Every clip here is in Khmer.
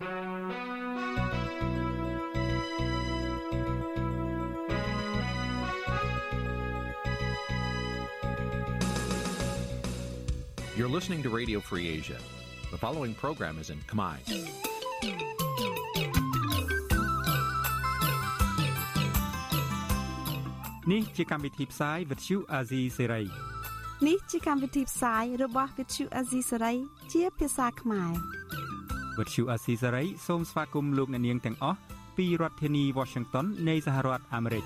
You're listening to Radio Free Asia. The following program is in Khmer. នេះជាកម្មវិធីផ្សាយវិទ្យុអាស៊ីសេរីនេះជាកម្មវិធីផ្សាយរបស់វិទ្យុអាស៊ីសេរីជាភាសាខ្មែរ វិទ្យុអាស៊ីសេរីសូមស្វាគមន៍លោកអ្នកនាងទាំងអស់ពីរដ្ឋធានី Washington នៃសហរដ្ឋអាមេរិក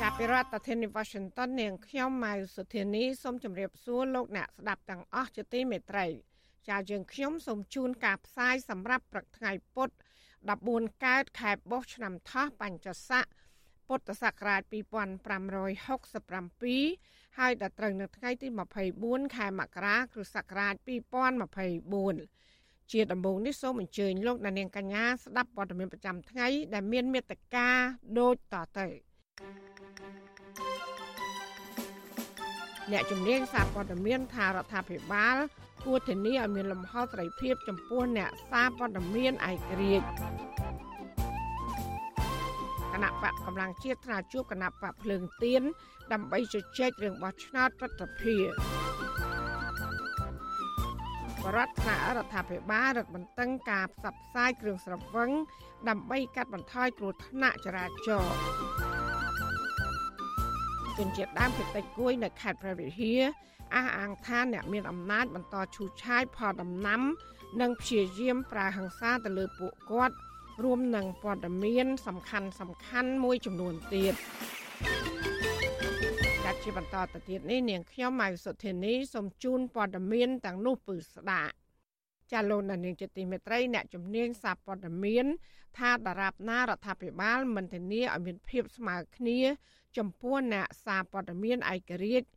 ចាប់ពីរដ្ឋធានី Washington នាងខ្ញុំម៉ៅសុធានីសូមជម្រាបសួរលោកអ្នកស្ដាប់ទាំងអស់ជាទីមេត្រីចាយើងខ្ញុំសូមជូនការផ្សាយសម្រាប់ព្រឹកថ្ងៃពុធ14កើតខែបុស្សឆ្នាំថោះបញ្ញស័កពុទ្ធសករាជ2567ហើយដល់ត្រូវនៅថ្ងៃទី24ខែមករាគ្រិស្តសករាជ2024 ជាដំបូងនេះសូមអញ្ជើញលោកអ្នកនាងកញ្ញាស្ដាប់ព័ត៌មានប្រចាំថ្ងៃដែលមានមេត្តាដូចតទៅអ្នកជំនាញសារព័ត៌មានថារដ្ឋាភិបាលគួរធានាឲ្យមានលំហសេរីភាពចំពោះអ្នកសារព័ត៌មានឯករាជ្យគណៈបកកម្លាំងជាតិថ្នាក់ជួបគណៈបកភ្លើងទៀនដើម្បីជជែករឿងបោះឆ្នោតប្រតិភិប រដ្ឋថ្នាក់រដ្ឋាភិបាលរឹតបន្តឹងការផ្សព្វផ្សាយគ្រឿងស្រវឹងដើម្បីកាត់បន្ថយគ្រោះថ្នាក់ចរាចរណ៍ជនជាតិដើមភាគតិចគួយនៅខេត្តព្រះវិហារអះអាងថាអ្នកមានអំណាចបន្តឈូសឆាយផលដំណាំ និងព្យាយាមប្រើហិង្សាទៅលើពួកគាត់ រួមនឹងព័ត៌មាន សំខាន់សំខាន់មួយចំនួនទៀតចាត់ ជាបន្តទៅទៀតនេះនាងខ្ញុំម៉ៅសុធានីសូមជូនព័ត៌មានទាំងនោះពឺស្ដាប់ចាលោកនាងជាទីមេត្រីអ្នកជំនាញសារព័ត៌មានថាដរាបណារដ្ឋាភិបាលមិនធានាឲ្យមានភាពស្មើគ្នា ចំពោះអ្នកសារព័ត៌មានឯករាជ្យ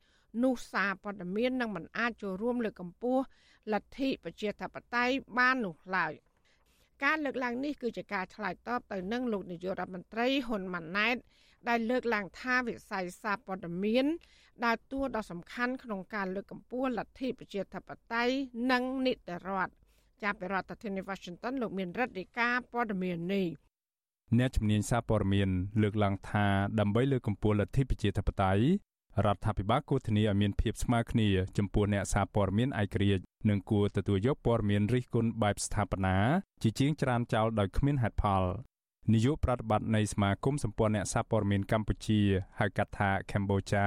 នោះសារព័ត៌មាននឹងមិនអាចចូលរួមលើកកម្ពស់លទ្ធិប្រជាធិបតេយ្យបាននោះឡើយការលើកឡើងនេះគឺជាការឆ្លើយតបទៅនឹងលោកនាយករដ្ឋមន្ត្រីហ៊ុនម៉ាណែត ដែលលើកឡើងថាវិស័យសារព័ត៌មានដើរតួដ៏សំខាន់ក្នុងការលើកកម្ពស់លទ្ធិប្រជាធិបតេយ្យនិងនីតិរដ្ឋចាប់ពីរដ្ឋធានី Washington លោកមានរដ្ឋាភិការព័ត៌មាននេះអ្នកជំនាញសារព័ត៌មានលើកឡើងថាដើម្បីលើកកម្ពស់លទ្ធិប្រជាធិបតេយ្យរដ្ឋាភិបាលគួរធានាឲ្យមានភាពស្មើគ្នាចំពោះអ្នកសារព័ត៌មានឯករាជ្យនិងគួរទទួលយកព័ត៌មានរិះគន់បែបស្ថាបនាជាជាងច្រានចោលដោយគ្មានហេតុផល នាយកប្រតិបត្តិនៃសមាគមសម្ព័ន្ធអ្នកសារព័ត៌មានកម្ពុជាហៅកាត់ថាកម្ពុជា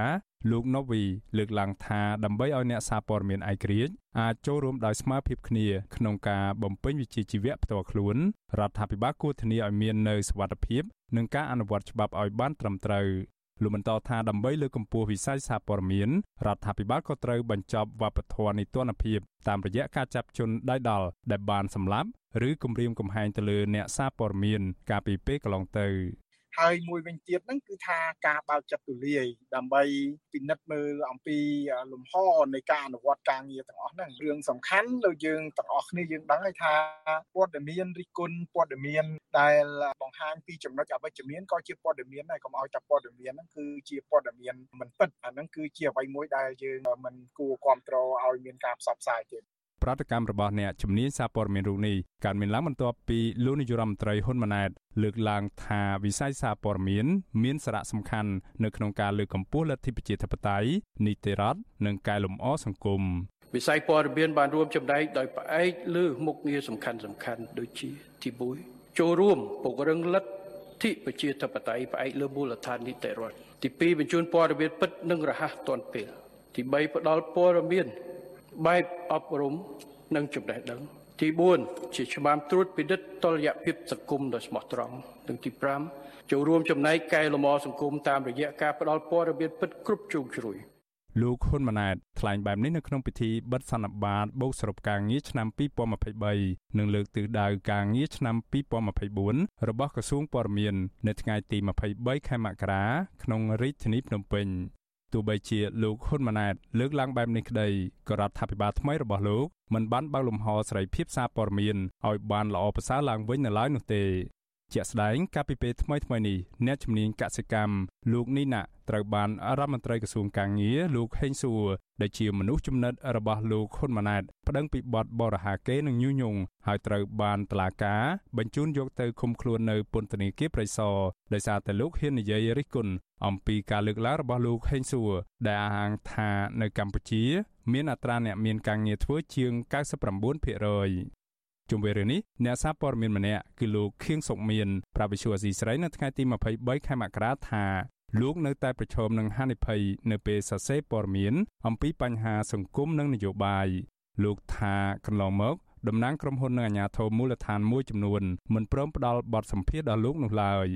លោកណូវីលើកឡើងថាដើម្បីឲ្យអ្នកសារព័ត៌មានឯករាជ្យអាចចូលរួមដោយស្មើភាពគ្នាក្នុងការបំពេញវិជ្ជាជីវៈផ្ទាល់ខ្លួនរដ្ឋាភិបាលគួរធានាឲ្យមាននូវសុវត្ថិភាពនិងការអនុវត្តច្បាប់ឲ្យបានត្រឹមត្រូវលោកបន្តថាដើម្បីលើកកម្ពស់វិស័យសារព័ត៌មានរដ្ឋាភិបាលក៏ត្រូវបញ្ចប់វប្បធម៌នីតិរដ្ឋភាពតាមរយៈការចាប់ជនដៃដល់ដែលបានសម្លាប់ ឬគំរាមកំហែងទៅលើអ្នកសារព័ត៌មានកាលពីពេលកន្លងទៅហើយមួយវិញទៀតហ្នឹងគឺថាការបើកចិត្តទូលាយដើម្បីពិនិត្យមើលអំពីលំហនៃការអនុវត្តការងារទាំងអស់ហ្នឹងរឿងសំខាន់ដូចយើងទាំងអស់គ្នាយើងដឹងហើយថាព័ត៌មានរិះគន់ព័ត៌មានដែលបង្ហាញពីចំណុចអវិជ្ជមានក៏ជាព័ត៌មានដែរកុំឲ្យតែព័ត៌មានហ្នឹងគឺជាព័ត៌មានមិនពិតអាហ្នឹងគឺជាអ្វីមួយដែលយើងមិនគួរគ្រប់គ្រងឲ្យមានការផ្សព្វផ្សាយទេ ប្រតិកម្មរបស់អ្នកជំនាញសារព័ត៌មានរូបនេះកើតមានឡើងបន្ទាប់ពីលោកនាយរដ្ឋមន្ត្រីហ៊ុនម៉ាណែតលើកឡើងថាវិស័យសារព័ត៌មានមានសារៈសំខាន់នៅក្នុងការលើកកម្ពស់លទ្ធិប្រជាធិបតេយ្យនីតិរដ្ឋនិងកែលម្អសង្គមវិស័យព័ត៌មានបានរួមចំណែកដោយផ្អែកលើមុខងារសំខាន់សំខាន់ដូចជាទី1ចូលរួមពង្រឹងលទ្ធិប្រជាធិបតេយ្យផ្អែកលើមូលដ្ឋាននីតិរដ្ឋទី2បញ្ជូនព័ត៌មានពិតនិងរហ័សទាន់ពេលទី3ផ្ដល់ព័ត៌មាន បែបអប់រំនិងចំណេះដឹង ទី4ជាច្បាមត្រួតពិនិត្យតុល្យភាពសង្គមដ៏ស្មោះត្រង់និងទី5ចូលរួមចំណែកកែលម្អសង្គមតាមរយៈការផ្តល់ព័ត៌មានពិតគ្រប់ជ្រុងជ្រោយលោកហ៊ុនម៉ាណែតថ្លែងបែបនេះនៅក្នុងពិធីបិទសន្និបាតបូកសរុបការងារឆ្នាំ2023និងលើកទិសដៅការងារឆ្នាំ2024របស់ក្រសួងព័ត៌មាន នៅថ្ងៃទី23ខែមករាក្នុងរាជធានីភ្នំពេញ ទោះបីជាលោកហ៊ុនម៉ាណែតលើកឡើងបែបនេះក្តីក៏រដ្ឋាភិបាលថ្មីរបស់លោកមិនបានបើកលំហសេរីភាពសារព័ត៌មានឲ្យបានល្អប្រសើរឡើងវិញនៅឡើយនោះទេ ជាក់ស្ដែងកាលពីពេលថ្មីថ្មីនេះអ្នកជំនាញកសិកម្មលោកនីណាត្រូវបានរដ្ឋមន្ត្រីក្រសួងកាងារលោកហេងសួរដែលជាមនុស្សចំណិតរបស់លោកហ៊ុនម៉ាណែតប្តឹងពីបទបរិហាកេនិងញុះញង់ហើយត្រូវបានតុលាការបញ្ជូនយកទៅឃុំខ្លួននៅពន្ធនាគារព្រៃសរដោយសារតែលោកហ៊ាននិយាយរិះគន់អំពីការលើកឡើងរបស់លោកហេងសួរដែលអះអាងថានៅកម្ពុជា មានអត្រាអ្នកមានការងារធ្វើជាង99% ជុំវិញរឿងនេះអ្នកសារព័ត៌មានម្នាក់គឺលោកខៀងសុកមានប្រាប់វិសុវអាស៊ីស្រីនៅថ្ងៃទី23ខែមករាថាលោកនៅតែប្រឈមនឹងហានិភ័យនៅពេលសរសេរព័ត៌មានអំពីបញ្ហាសង្គមនិងនយោបាយលោកថាកន្លងមកតំណាងក្រុមហ៊ុននិងអាជ្ញាធរមូលដ្ឋានមួយចំនួនមិនព្រមផ្ដល់បទសម្ភាសន៍ដល់លោកនោះឡើយ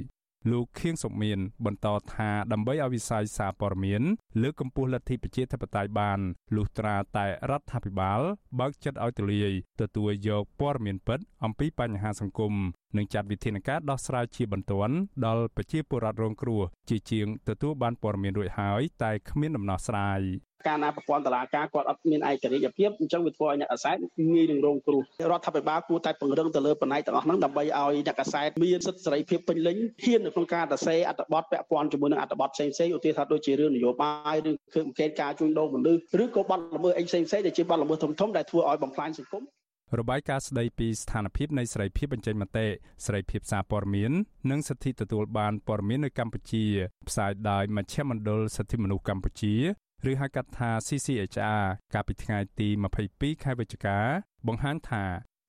លោកខៀងសុកមានបន្តថាដើម្បីឲ្យវិស័យសារព័ត៌មានលើកកម្ពស់លទ្ធិប្រជាធិបតេយ្យបានលុះត្រាតែរដ្ឋាភិបាលបើកចិត្តឲ្យទូលាយទទួលយកព័ត៌មានពិតអំពីបញ្ហាសង្គមនិងចាត់វិធានការដោះស្រាយជាបន្ទាន់ដល់ប្រជាពលរដ្ឋរងគ្រោះជាជាងទទួលបានព័ត៌មានរួចហើយតែគ្មានដំណោះស្រាយ ការណាប្រព័ន្ធតឡាការគាត់អត់មានឯករាជ្យភាពអញ្ចឹងវាធ្វើឲ្យអ្នកអាសែតងាយនឹងរងគ្រោះរដ្ឋាភិបាលគួរតែពង្រឹងទៅលើបណ្ណៃទាំងអស់ហ្នឹងដើម្បីឲ្យអ្នកអាសែតមានសិទ្ធិសេរីភាពពេញលេញហ៊ាននៅក្នុងការសរសេរអត្ថបទពាក់ព័ន្ធជាមួយនឹងអត្ថបទផ្សេងផ្សេងឧទាហរណ៍ថាដូចជារឿងនយោបាយឬគឺអង្កេតការជួញដូរមនុស្សឬក៏បទល្មើសអីផ្សេងផ្សេងដែលជាបទល្មើសធំធំដែលធ្វើឲ្យបំផ្លាញសង្គមរបាយការណ៍ស្ដីពីស្ថានភាពនៃសេរីភាពបញ្ចេញមតិសេរីភាពសារព័ត៌មាន និងសិទ្ធិទទួលបានព័ត៌មាននៅកម្ពុជាផ្សាយដោយមជ្ឈមណ្ឌលសិទ្ធិមនុស្សកម្ពុជា ឬហៅកាត់ថា CCHR កាលពីថ្ងៃទី22ខែវិច្ឆិកាបង្ហាញថា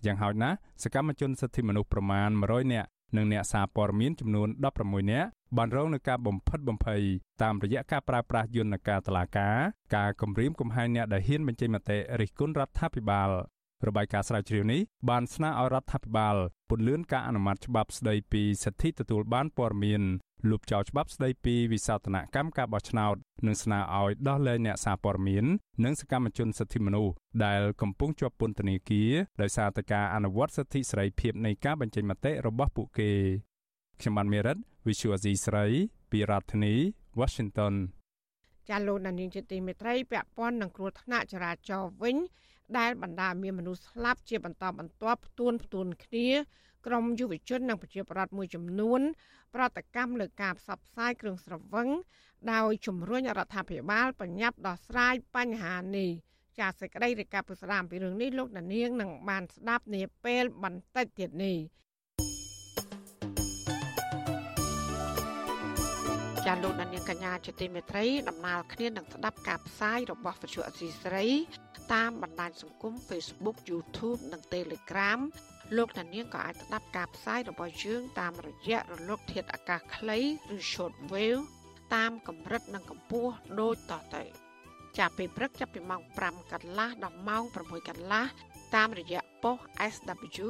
យ៉ាងហោចណាស់សកម្មជនសិទ្ធិមនុស្សប្រមាណ100នាក់និងអ្នកសារព័ត៌មានចំនួន16នាក់បានរងនឹងការបំផិតបំភ័យតាមរយៈការប្រើប្រាស់យន្តការតឡាការការគំរាមកំហែងអ្នកដែលហ៊ានបញ្ចេញមតិរិះគន់រដ្ឋាភិបាលរបាយការណ៍ស្រាវជ្រាវនេះបានស្នើឲ្យរដ្ឋាភិបាលពន្យាការអនុម័តច្បាប់ស្តីពីសិទ្ធិទទួលបានព័ត៌មាន លុបចោលច្បាប់ស្តីពីវិសោធនកម្មការបោះឆ្នោតនិងស្នើឲ្យដោះលែងអ្នកសារព័ត៌មាននិងសកម្មជនសិទ្ធិមនុស្សដែលកំពុងជាប់ពន្ធនាគារដោយសារតែការអនុវត្តសិទ្ធិសេរីភាពនៃការបញ្ចេញមតិរបស់ពួកគេខ្ញុំបានមេរិត Visual Asia ស្រីពីរដ្ឋធានី Washington ចាលោកនានីជាទីមេត្រីពាក់ព័ន្ធនឹងគ្រោះថ្នាក់ចរាចរណ៍វិញ ដែលបណ្ដាមានមនុស្សស្លាប់ជាបន្តបន្ទាប់ផ្ទួនផ្ទួនគ្នាក្រមយុវជននិងប្រជាប្រដ្ឋមួយចំនួន ប្រតិកម្មលើការផ្សព្វផ្សាយគ្រឿងស្រវឹងដោយជំរុញរដ្ឋាភិបាលបញ្ញាប់ដោះស្រាយបញ្ហានេះចាសសេចក្តីរាយការណ៍ពុស្ដាមពីរឿងនេះលោកដានៀងនឹងបានស្ដាប់នាពេលបន្តិចទៀតនេះចាលោកដានៀងកញ្ញាជាទីមេត្រីដំណើរគ្នានឹងស្ដាប់ការផ្សាយរបស់វិទ្យុអសីស្រី តាមបណ្ដាញសង្គម Facebook YouTube និង Telegram លោកតានាងក៏អាចស្ដាប់ការផ្សាយរបស់យើងតាមរយៈរលកធាតុអាកាសខ្លីឬ short wave តាមកម្រិតនិងកម្ពស់ដូចតទៅចាប់ពីព្រឹកចាប់ពីម៉ោង5កន្លះដល់ម៉ោង6កន្លះតាមរយៈប៉ុស SW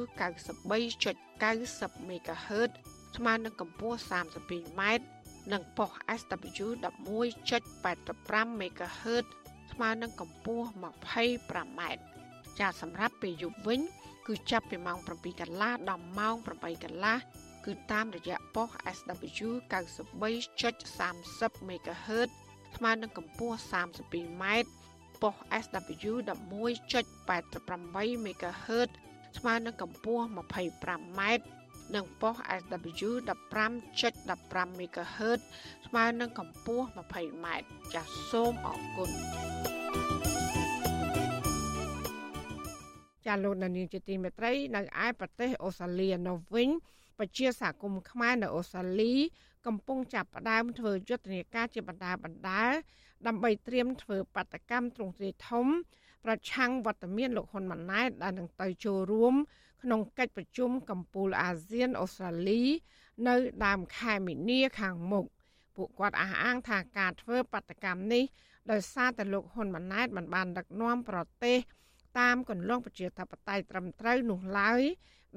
93.90 MHz ស្មើនឹងកម្ពស់ 32m និងប៉ុស SW 11.85 MHz ស្មើនឹងកម្ពស់ 25m ចាសម្រាប់ពេលយប់វិញ គឺចាប់ពីម៉ោង7កន្លះដល់ម៉ោង8កន្លះគឺតាមរយៈប៉ុស SW 93.30 MHz ស្មើនឹងកម្ពស់ 32m ប៉ុស SW 11.88 MHz ស្មើនឹងកម្ពស់ 25m និងប៉ុស SW 15.15 MHz ស្មើនឹងកម្ពស់ 20m ចាសសូមអរគុណចាលោកនានីជាទីមេត្រីនៅឯប្រទេសអូស្ត្រាលីនៅវិញពជាសហគមន៍ខ្មែរនៅអូស្ត្រាលី កំពុងចាប់ផ្ដើមធ្វើយុទ្ធនាការជាបណ្ដាបណ្ដាដើម្បីត្រៀមធ្វើបាតកម្មទ្រង់ទ្រាយធំ ប្រឆាំងវត្តមានលោកហ៊ុនម៉ាណែតដែលនឹងទៅចូលរួម ក្នុងកិច្ចប្រជុំកម្ពុជាអាស៊ានអូស្ត្រាលី នៅដើមខែមីនាខាងមុខពួកគាត់អះអាងថាការធ្វើបាតកម្មនេះដោយសារតែលោកហ៊ុនម៉ាណែតមិនបានដឹកនាំប្រទេស តាមគន្លងប្រជាធិបតេយ្យត្រឹមត្រូវនោះឡើយ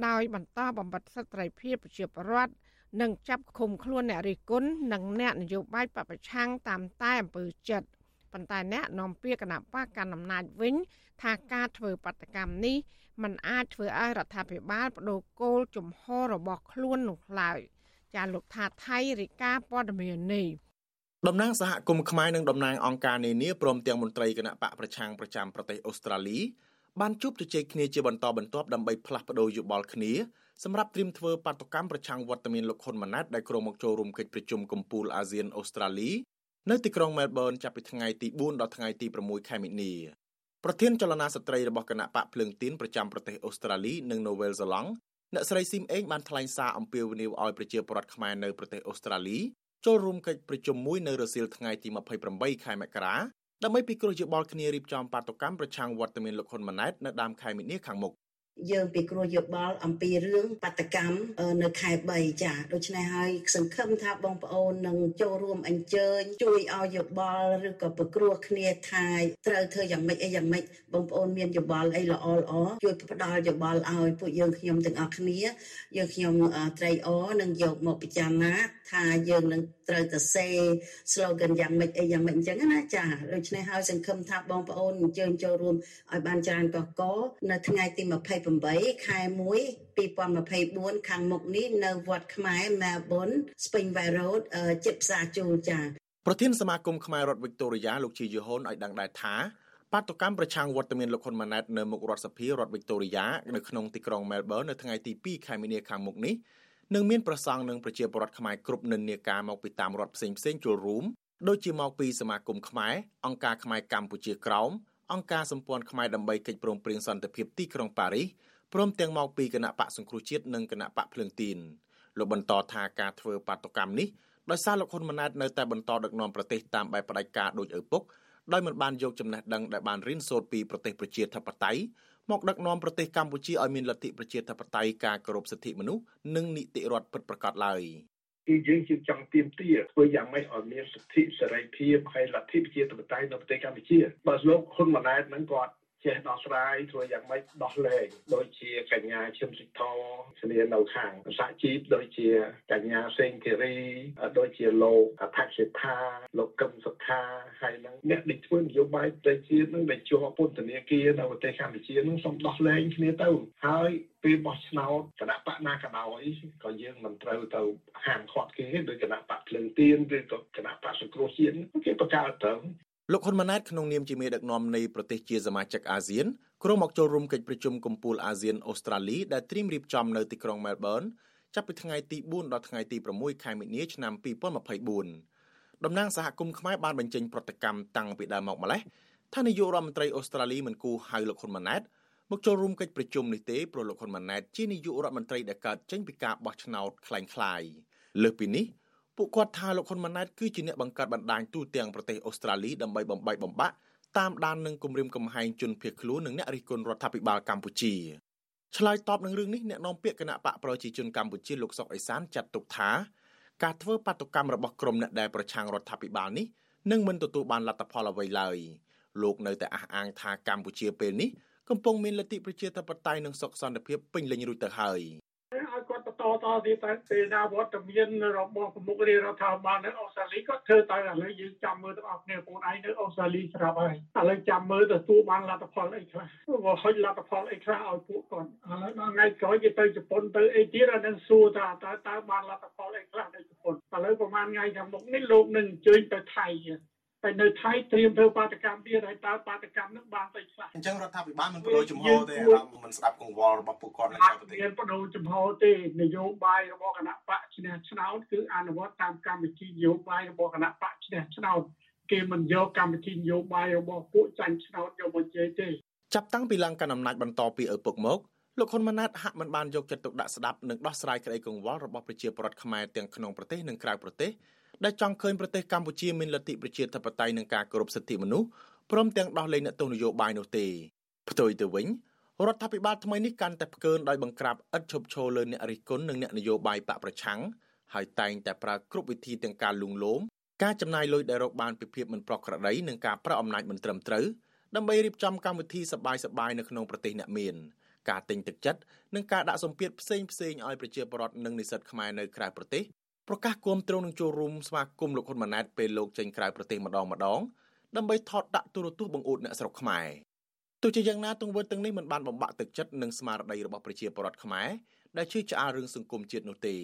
ដោយបន្តបំបត្តិសិទ្ធិសេរីភាពប្រជាពលរដ្ឋនិងចាប់ឃុំខ្លួនអ្នករិះគន់និងអ្នកនយោបាយបពប្រឆាំងតាមតែអំពើចិត្ត ប៉ុន្តែអ្នកនាំពាក្យគណៈបកកណ្ដាលអំណាចវិញ ថាការធ្វើបដកម្មនេះมันអាចធ្វើឲ្យរដ្ឋាភិបាលបដូរគោលជំហររបស់ខ្លួននោះឡើយចាលោកថាថៃរិកាព័ត៌មាននេះតំណាងសហគមន៍ខ្មែរនិងតំណាងអង្គការនានាព្រមទាំងមន្ត្រីគណៈបកប្រឆាំងប្រចាំប្រទេសអូស្ត្រាលីបានជួបជជែកគ្នាជាបន្តបន្ទាប់ដើម្បីផ្លាស់ប្តូរយោបល់គ្នាសម្រាប់ត្រៀមធ្វើបាតុកម្មប្រឆាំងវត្តមានលោកហ៊ុនម៉ាណែតដែលក្រុងមកចូលរួមកិច្ចប្រជុំកំពូលអាស៊ានអូស្ត្រាលី នៅទីក្រុងមែលប៊នចាប់ពីថ្ងៃទី4ដល់ថ្ងៃទី6ខែមិនិនាប្រធានចលនាស្ត្រីរបស់គណៈបកភ្លើងទៀនប្រចាំប្រទេសអូស្ត្រាលីនិងនូវែលសេឡង់អ្នកស្រីស៊ីមអេងបានថ្លែងសារអំពាវនាវឲ្យប្រជាពលរដ្ឋខ្មែរនៅប្រទេសអូស្ត្រាលីចូលរួមកិច្ចប្រជុំមួយនៅរសៀលថ្ងៃទី28ខែមករាដើម្បីពិគ្រោះយោបល់គ្នារៀបចំបាតុកម្មប្រឆាំងវត្តមានលោកហ៊ុនម៉ាណែតនៅដើមខែមិនិនាខាងមុខ យើងពិគ្រោះយោបល់អំពីរឿងបដកម្មនៅខែ3ចាដូច្នេះហើយសង្ឃឹមថាបងប្អូននឹងចូលរួមអញ្ជើញជួយឲ្យយោបល់ឬក៏ពិគ្រោះគ្នាថាត្រូវធ្វើយ៉ាងម៉េចអីយ៉ាងម៉េចបងប្អូនមានយោបល់អីល្អល្អជួយផ្ដល់យោបល់ឲ្យពួកយើងខ្ញុំទាំងអស់គ្នាយើងខ្ញុំត្រៃអនឹងយកមកពិចារណាថាយើងនឹងត្រូវទៅសេ slogan យ៉ាងម៉េចអីយ៉ាងម៉េចអញ្ចឹងណាចាដូច្នេះហើយសង្ឃឹមថាបងប្អូនអញ្ជើញចូលរួមឲ្យបានច្រើនកកកនៅថ្ងៃទី28ខែ1 2024ខាងមុខនេះនៅវត្តខ្មែរ Melbourne Springvale Road ជិតផ្សារជូលចាប្រធានសមាគមខ្មែររដ្ឋវិកតូរីយ៉ាលោកជាយូហុនឲ្យដឹងដែរថាបាតុកម្មប្រឆាំងវត្តមានលោកហ៊ុនម៉ាណែតនៅមុខរដ្ឋសភារដ្ឋវិកតូរីយ៉ានៅក្នុងទីក្រុង Melbourne នៅថ្ងៃទី2ខែមីនាខាងមុខនេះ នឹងមានប្រសង់និងប្រជាពលរដ្ឋខ្មែរគ្រប់និន្នាការមកពីតាមរដ្ឋផ្សេងផ្សេងចូលរួមដូចជាមកពីសមាគមខ្មែរអង្គការខ្មែរកម្ពុជាក្រោមអង្គការសម្ព័ន្ធខ្មែរដើម្បីកិច្ចព្រមព្រៀងសន្តិភាពទីក្រុងប៉ារីសព្រមទាំងមកពីគណៈបកសង្គ្រោះជាតិនិងគណៈបកភ្លើងទីនលោកបន្តថាការធ្វើបាតុកម្មនេះដោយសារលោកហ៊ុនម៉ាណែតនៅតែបន្តដឹកនាំប្រទេសតាមបែបផ្ដាច់ការដូចឪពុកដោយមិនបានយកចំណេះដឹងដែលបានរៀនសូត្រពីប្រទេសប្រជាធិបតេយ្យ មកដឹកនាំប្រទេសកម្ពុជាឲ្យមានលទ្ធិប្រជាធិបតេយ្យការគោរពសិទ្ធិមនុស្សនិងនីតិរដ្ឋពិតប្រាកដឡើយគឺយើងជាចង់ទៀមទាធ្វើយ៉ាងម៉េចឲ្យមានសិទ្ធិសេរីភាពហើយលទ្ធិប្រជាធិបតេយ្យនៅប្រទេសកម្ពុជាបើលោកហ៊ុនម៉ាណែតហ្នឹងគាត់ ចេះដោះស្រាយធ្វើយ៉ាងម៉េចដោះលែងដូចជាកញ្ញាឈឹមសិទ្ធរស្នានៅខាងសហជីពដូចជាកញ្ញាសេងធីរីដូចជាលោកអធិសិដ្ឋាលោកកឹមសុខាហើយនឹងអ្នកដែលធ្វើនយោបាយប្រទេសជាតិនឹងដែលជាប់ពន្ធនាគារនៅប្រទេសកម្ពុជានឹងសូមដោះលែងគ្នាទៅហើយពេលបោះឆ្នោតគណៈបកណាក៏ដោយក៏យើងមិនត្រូវទៅហាមឃាត់គេដោយគណៈបកភ្លឹងទៀនឬក៏គណៈបកសង្គ្រោះជាតិគេបង្កើតទៅ លោកហ៊ុនម៉ាណែតក្នុងនាមជាមេដឹកនាំនៃប្រទេសជាសមាជិកអាស៊ានក្រុងមកចូលរួមកិច្ចប្រជុំកំពូលអាស៊ានអូស្ត្រាលីដែលត្រៀមរៀបចំនៅទីក្រុងមែលប៊នចាប់ពីថ្ងៃទី4ដល់ថ្ងៃទី6ខែមិនិនាឆ្នាំ2024តំណាងសហគមន៍ខ្មែរបានបញ្ចេញប្រតិកម្មតាំងពីដើមមកម្លេះថានាយករដ្ឋមន្ត្រីអូស្ត្រាលីមិនគូហៅលោកហ៊ុនម៉ាណែតមកចូលរួមកិច្ចប្រជុំនេះទេព្រោះលោកហ៊ុនម៉ាណែតជានាយករដ្ឋមន្ត្រីដែលកើតចេញពីការបោះឆ្នោតคล้ายៗលើសពីនេះ ពួកគាត់ថាលោកហ៊ុនម៉ាណែតគឺជាអ្នកបង្កើតបណ្ដាញទូទាំងប្រទេសអូស្ត្រាលីដើម្បីបំបែកបំបាក់តាមដាននឹងគម្រាមកំហែងជនភៀសខ្លួននិងអ្នករិះគន់រដ្ឋាភិបាលកម្ពុជាឆ្លើយតបនឹងរឿងនេះអ្នកនាំពាក្យគណៈបកប្រជាជនកម្ពុជាលោកសុកអេសានចាត់ទុកថាការធ្វើបាតុកម្មរបស់ក្រុមអ្នកដែលប្រឆាំងរដ្ឋាភិបាលនេះនឹងមិនទទួលបានលទ្ធផលអ្វីឡើយលោកនៅតែអះអាងថាកម្ពុជាពេលនេះកំពុងមានលទ្ធិប្រជាធិបតេយ្យនិងសុខសន្តិភាពពេញលេញរួចទៅហើយ ឲ្យគាត់បន្តតទៀតតែពេលណាវត្តមានរបស់ប្រមុខរាជរដ្ឋាភិបាលនៅអូស្ត្រាលីគាត់ធ្វើទៅឥឡូវយើងចាំមើលទាំងអស់គ្នាបងឯងនៅអូស្ត្រាលីស្រាប់ហើយឥឡូវចាំមើលទៅទួបានលទ្ធផលអីខ្លះបើហុចលទ្ធផលអីខ្លះឲ្យពួកគាត់ឥឡូវដល់ថ្ងៃក្រោយគេទៅជប៉ុនទៅអីទៀតអានឹងសួរថាតើតើបានលទ្ធផលអីខ្លះនៅជប៉ុនឥឡូវប្រហែលថ្ងៃខាងមុខនេះលោកនឹងអញ្ជើញទៅថៃ ហើយនៅថៃត្រៀមធ្វើបាតកម្មទៀតហើយតើបាតកម្មនឹងបានទៅខ្លះអញ្ចឹងរដ្ឋាភិបាលមិនបដូរចំហទេអារម្មណ៍មិនស្ដាប់កង្វល់របស់ពួកគាត់នៅក្រៅប្រទេសមានបដូរចំហទេនយោបាយរបស់គណៈបកឈ្នះឆ្នោតគឺអនុវត្តតាមកម្មវិធីនយោបាយរបស់គណៈបកឈ្នះឆ្នោតគេមិនយកកម្មវិធីនយោបាយរបស់ពួកចាញ់ឆ្នោតយកមកជេរទេចាប់តាំងពីឡើងកាន់អំណាចបន្តពីឪពុកមកលោកហ៊ុនម៉ាណែតហាក់មិនបានយកចិត្តទុកដាក់ស្ដាប់និងដោះស្រាយក្តីកង្វល់របស់ប្រជាពលរដ្ឋខ្មែរទាំងក្នុងប្រទេសនិងក្រៅប្រទេស ដែលចង់ឃើញប្រទេសកម្ពុជាមានលទ្ធិប្រជាធិបតេយ្យនិងការគោរពសិទ្ធិមនុស្សព្រមទាំងដោះលែងអ្នកទោសនយោបាយនោះទេផ្ទុយទៅវិញរដ្ឋាភិបាលថ្មីនេះកាន់តែផ្កើនដោយបង្ក្រាបឥតឈប់ឈរលើអ្នករិះគន់និងអ្នកនយោបាយបកប្រឆាំងហើយតែងតែប្រើគ្រប់វិធីទាំងការលួងលោមការចំណាយលុយដែលរកបានពីភាពមិនប្រក្រតីនិងការប្រើអំណាចមិនត្រឹមត្រូវដើម្បីរៀបចំកម្មវិធីសបាយសបាយនៅក្នុងប្រទេសអ្នកមានការទិញទឹកចិត្តនិងការដាក់សម្ពាធផ្សេងផ្សេងឲ្យប្រជាពលរដ្ឋនិងនិស្សិតខ្មែរនៅក្រៅប្រទេស ប្រកាសគាំទ្រនឹងចូលរួមស្វាគមន៍លោកហ៊ុនម៉ាណែតពេលលោកចេញក្រៅប្រទេសម្ដងម្ដងដើម្បីថតដាក់ទូរទស្សន៍បង្អួតអ្នកស្រុកខ្មែរទោះជាយ៉ាងណាទង្វើទាំងនេះមិនបានបំបាក់ទឹកចិត្តនិងស្មារតីរបស់ប្រជាពលរដ្ឋខ្មែរដែលជឿឆ្អាលរឿងសង្គមជាតិនោះទេ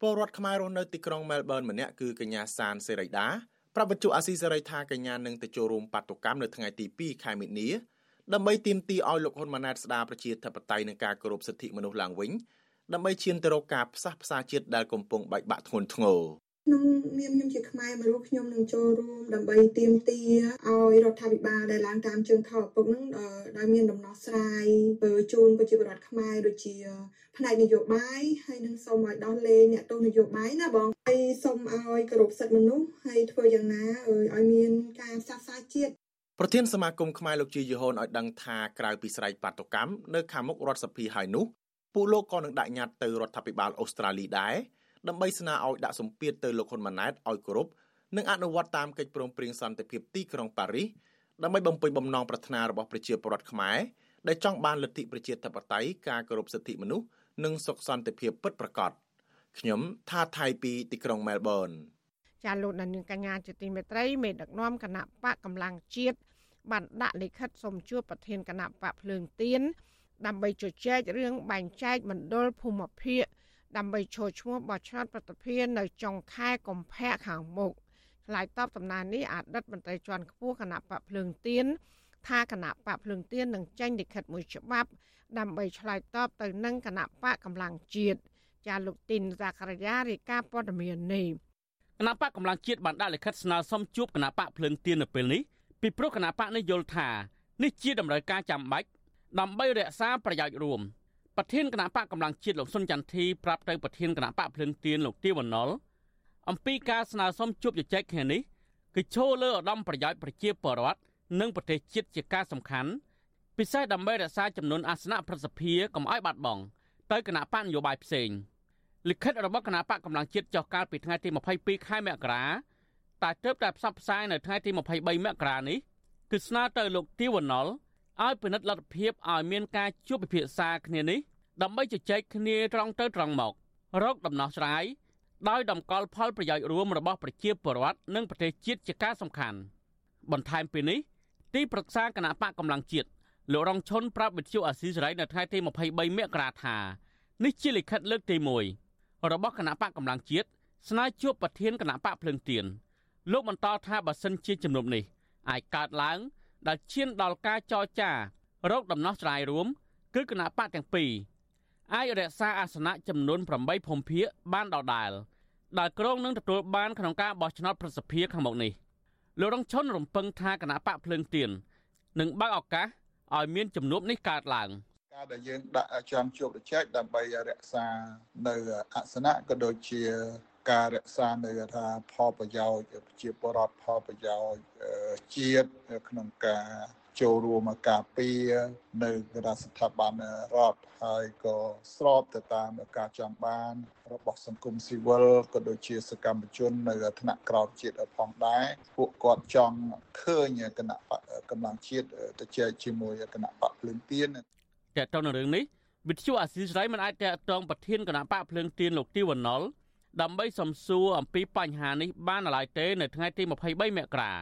ពលរដ្ឋខ្មែររស់នៅទីក្រុងមែលប៊នម្នាក់គឺកញ្ញាសានសេរីដាប្រាប់វិទ្យុអាស៊ីសេរីថាកញ្ញានឹងទៅចូលរួមបាតុកម្មនៅថ្ងៃទី2ខែមិនិនាដើម្បីទាមទារឲ្យលោកហ៊ុនម៉ាណែតស្ដារប្រជាធិបតេយ្យនិងការគោរពសិទ្ធិមនុស្សឡើងវិញ ដើម្បីឈានទៅរកការផ្សះផ្សាជាតិដែលកំពុងបែកបាក់ធ្ងន់ធ្ងរក្នុងនាមខ្ញុំជាខ្មែរមួយរូបខ្ញុំនឹងចូលរួមដើម្បីទាមទារឲ្យរដ្ឋាភិបាលដែលឡើងតាមជើងថោឪពុកនឹងដែលមានដំណោះស្រាយជូនប្រជាពលរដ្ឋខ្មែរដូចជា ផ្នែកនយោបាយហើយនឹងសូមឲ្យដោះលែងអ្នកទោសនយោបាយណាបងហើយសូមឲ្យគោរពសិទ្ធិមនុស្សហើយធ្វើយ៉ាងណាឲ្យមានការផ្សះផ្សាជាតិប្រធានសមាគមខ្មែរលោកជាយហូនឲ្យដឹងថាក្រៅពីស្រែកបាតុកម្មនៅខាងមុខរដ្ឋសភាហើយនោះ ពួកលោកក៏នឹងដាក់ញត្តិទៅរដ្ឋាភិបាលអូស្ត្រាលីដែរដើម្បីស្នើឲ្យដាក់សម្ពាធទៅលោកហ៊ុនម៉ាណែតឲ្យគោរពនិងអនុវត្តតាមកិច្ចព្រមព្រៀងសន្តិភាពទីក្រុងប៉ារីសដើម្បីបំពេញបំណងប្រាថ្នារបស់ប្រជាពលរដ្ឋខ្មែរដែលចង់បានលទ្ធិប្រជាធិបតេយ្យការគោរពសិទ្ធិមនុស្សនិងសុខសន្តិភាពពិតប្រាកដខ្ញុំថាថៃពីទីក្រុងមែលប៊នចាលោកនាងកញ្ញាជាទីមេត្រីមេដឹកនាំគណៈបកកម្លាំងជាតិបានដាក់លិខិតសុំជួបប្រធានគណៈបកភ្លើងទៀន ដើម្បីជជែករឿងបែងចែកមណ្ឌលភូមិភាគដើម្បីចូលឈ្មោះបោះឆ្នោតប្រតិភិននៅចុងខែកុម្ភៈខាងមុខឆ្លើយតបដំណើរនេះអតីតមន្ត្រីជាន់ខ្ពស់គណៈបកភ្លើងទៀនថាគណៈបកភ្លើងទៀននឹងចេញលិខិតមួយច្បាប់ ដើម្បីឆ្លើយតបទៅនឹងគណៈបកកម្លាំងជាតិចាលោកទីនសាករាយារាយការណ៍ព័ត៌មាននេះគណៈបកកម្លាំងជាតិបានដាក់លិខិតស្នើសុំជួបគណៈបកភ្លើងទៀននៅពេលនេះពីព្រោះគណៈបកនេះយល់ថានេះជាតម្រូវការចាំបាច់ ដើម្បីរក្សាប្រយោជន៍រួមប្រធានគណៈបកកម្លាំងជាតិលោកសុនចន្ទធីប្រាប់ទៅប្រធានគណៈបកភ្លឹងទៀនលោកទាវណ្ណុលអំពីការស្នើសុំជួបជជែកគ្នានេះគឺឈលលើឧត្តមប្រយោជន៍ប្រជាពលរដ្ឋនិងប្រទេសជាតិជាការសំខាន់ពិសេសដើម្បីរក្សាចំនួនអាសនៈប្រសិទ្ធភាពកុំឲ្យបាត់បង់ទៅគណៈបកនយោបាយផ្សេងលិខិតរបស់គណៈបកកម្លាំងជាតិចុះកាលពីថ្ងៃទី22ខែមករាតែទើបតែផ្សព្វផ្សាយនៅថ្ងៃទី23មករានេះគឺស្នើទៅលោកទាវណ្ណុល ឲ្យពិនិត្យលទ្ធភាពឲ្យមានការជួបពិភាក្សាគ្នានេះដើម្បីជជែកគ្នាត្រង់ទៅត្រង់មក រកដំណោះស្រាយដោយតម្កល់ផលប្រយោជន៍រួមរបស់ប្រជាពលរដ្ឋនិងប្រទេសជាតិជាការសំខាន់បន្ថែមពីនេះទីប្រឹក្សាគណៈបកកម្លាំងជាតិលោករងឈុនប្រាប់វិទ្យុអាស៊ីសេរីនៅថ្ងៃទី23មករាថានេះជាលិខិតលើកទី1របស់គណៈបកកម្លាំងជាតិស្នើជួបប្រធានគណៈបកភ្លឹងទៀនលោកបន្តថាបើសិនជាជំនុំនេះអាចកើតឡើង ដែលឈានដល់ការចរចារោគដំណោះស្រាយរួម គឺគណៈបកទាំងពីរអាចរក្សាអាសនៈចំនួន8ភូមិភាគបានដដែលដែលក្រុងនឹងទទួលបានក្នុងការបោះឆ្នោតប្រសិទ្ធភាពខាងមុខនេះលោករងឈុនរំពឹងថាគណៈបកភ្លើងទៀននឹងបើកឱកាសឲ្យមានជំនួបនេះកើតឡើងការដែលយើងដាក់ចំជួបប្រជែកដើម្បីរក្សានៅអាសនៈក៏ដូចជា ការរក្សានៅថាផលប្រយោជន៍ប្រជាពលរដ្ឋផលប្រយោជន៍ជាតិក្នុងការចូលរួមការពារនៅរដ្ឋស្ថាប័នរដ្ឋហើយក៏ស្របទៅតាមការចង់បាន របស់សង្គមស៊ីវិលក៏ដូចជាសកម្មជន នៅថ្នាក់ក្រោមជាតិផងដែរពួកគាត់ចង់ឃើញគណៈកម្លាំងជាតិទៅជែកជាមួយគណៈបកភ្លើងទៀនតើតើនៅរឿងនេះវិទ្យុអាស៊ីសេរីមិនអាចតតងប្រធានគណៈបកភ្លើងទៀនលោកទីវណ្ណុល ដើម្បីសំសួរអំពីបញ្ហានេះបានឡើយទេនៅថ្ងៃទី23មករា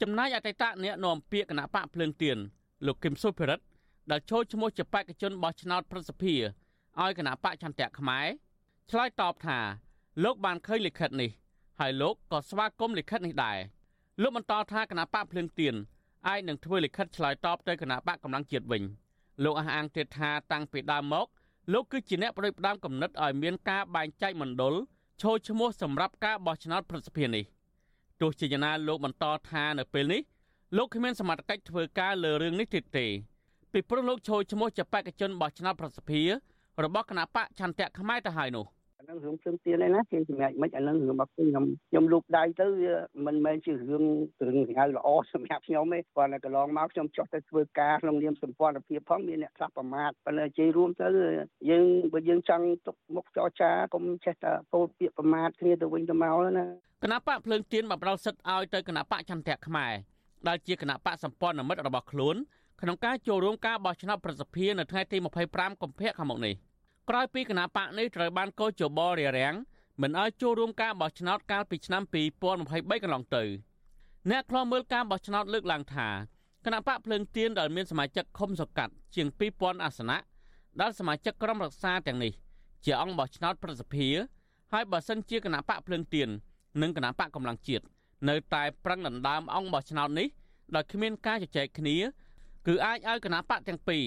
ចំណែកអតីតអ្នកនាំពាក្យគណៈបកភ្លើងទៀនលោកគឹមសុភិរិទ្ធដែលចូលឈ្មោះជាបេក្ខជនបោះឆ្នោតប្រសិទ្ធភាពឲ្យគណៈបកចន្ទៈខ្មែរឆ្លើយតបថាលោកបានឃើញលិខិតនេះហើយលោកក៏ស្វាគមន៍លិខិតនេះដែរលោកបន្តថាគណៈបកភ្លើងទៀនអាចនឹងធ្វើលិខិតឆ្លើយតបទៅគណៈបកកម្លាំងជាតិវិញលោកអះអាងទៀតថាតាំងពីដើមមក លោកគឺជាអ្នកប្រយុទ្ធដើមកំណត់ឲ្យមានការបែងចែកមណ្ឌលចូលឈ្មោះសម្រាប់ការបោះឆ្នោតប្រសិទ្ធភាពនេះទោះជាយ៉ាងណាលោកបន្តថានៅពេលនេះលោកគ្មានសមត្ថកិច្ចធ្វើការលើរឿងនេះទៀតទេពីព្រោះលោកចូលឈ្មោះជាបេក្ខជនបោះឆ្នោតប្រសិទ្ធភាពរបស់គណៈបកឆន្ទៈខ្មែរទៅហើយនោះ។អា នឹងរឿងផ្សេងទៀតឯណាគេសម្រាប់មិនអានឹងរឿងរបស់ខ្ញុំខ្ញុំលូកដៃទៅមិនមែនជារឿងរឿងហៅល្អសម្រាប់ខ្ញុំទេគាត់តែកន្លងមកខ្ញុំចោះទៅធ្វើការក្នុងនាមសម្ព័ន្ធភាពផងមានអ្នកខ្លះប្រមាថប៉ុន្តែជ័យរួមទៅយើងបើយើងចង់ទុកមុខចរចាកុំចេះតែពោលពាក្យប្រមាថគ្នាទៅវិញទៅមកណាគណៈបកភ្លើងទៀនបានផ្ដល់សិទ្ធឲ្យទៅគណៈបកចន្ទៈខ្មែរដែលជាគណៈបកសម្ព័ន្ធមិត្តរបស់ខ្លួនក្នុងការចូលរួមការបោះឆ្នោតប្រសិទ្ធភាពនៅថ្ងៃទី25កុម្ភៈខាងមុខនេះ ក្រោយពីគណៈបកនេះត្រូវបានកោជបរារាំងមិនឲ្យចូលរួមការបោះឆ្នោតកាលពីឆ្នាំ2023កន្លងទៅអ្នកខ្លោមើលការបោះឆ្នោតលើកឡើងថាគណៈបកភ្លើងទៀនដែលមានសមាជិកឃុំសង្កាត់ជាង2000អាសនៈដែលសមាជិកក្រុមរក្សាទាំងនេះជាអង្គបោះឆ្នោតប្រសិទ្ធភាពហើយបើសិនជាគណៈបកភ្លើងទៀននិងគណៈបកកម្លាំងជាតិនៅតែប្រឹងដណ្ដើមអង្គបោះឆ្នោតនេះដោយគ្មានការជជែកគ្នា គឺអាចឲ្យគណៈបកទាំងពីរ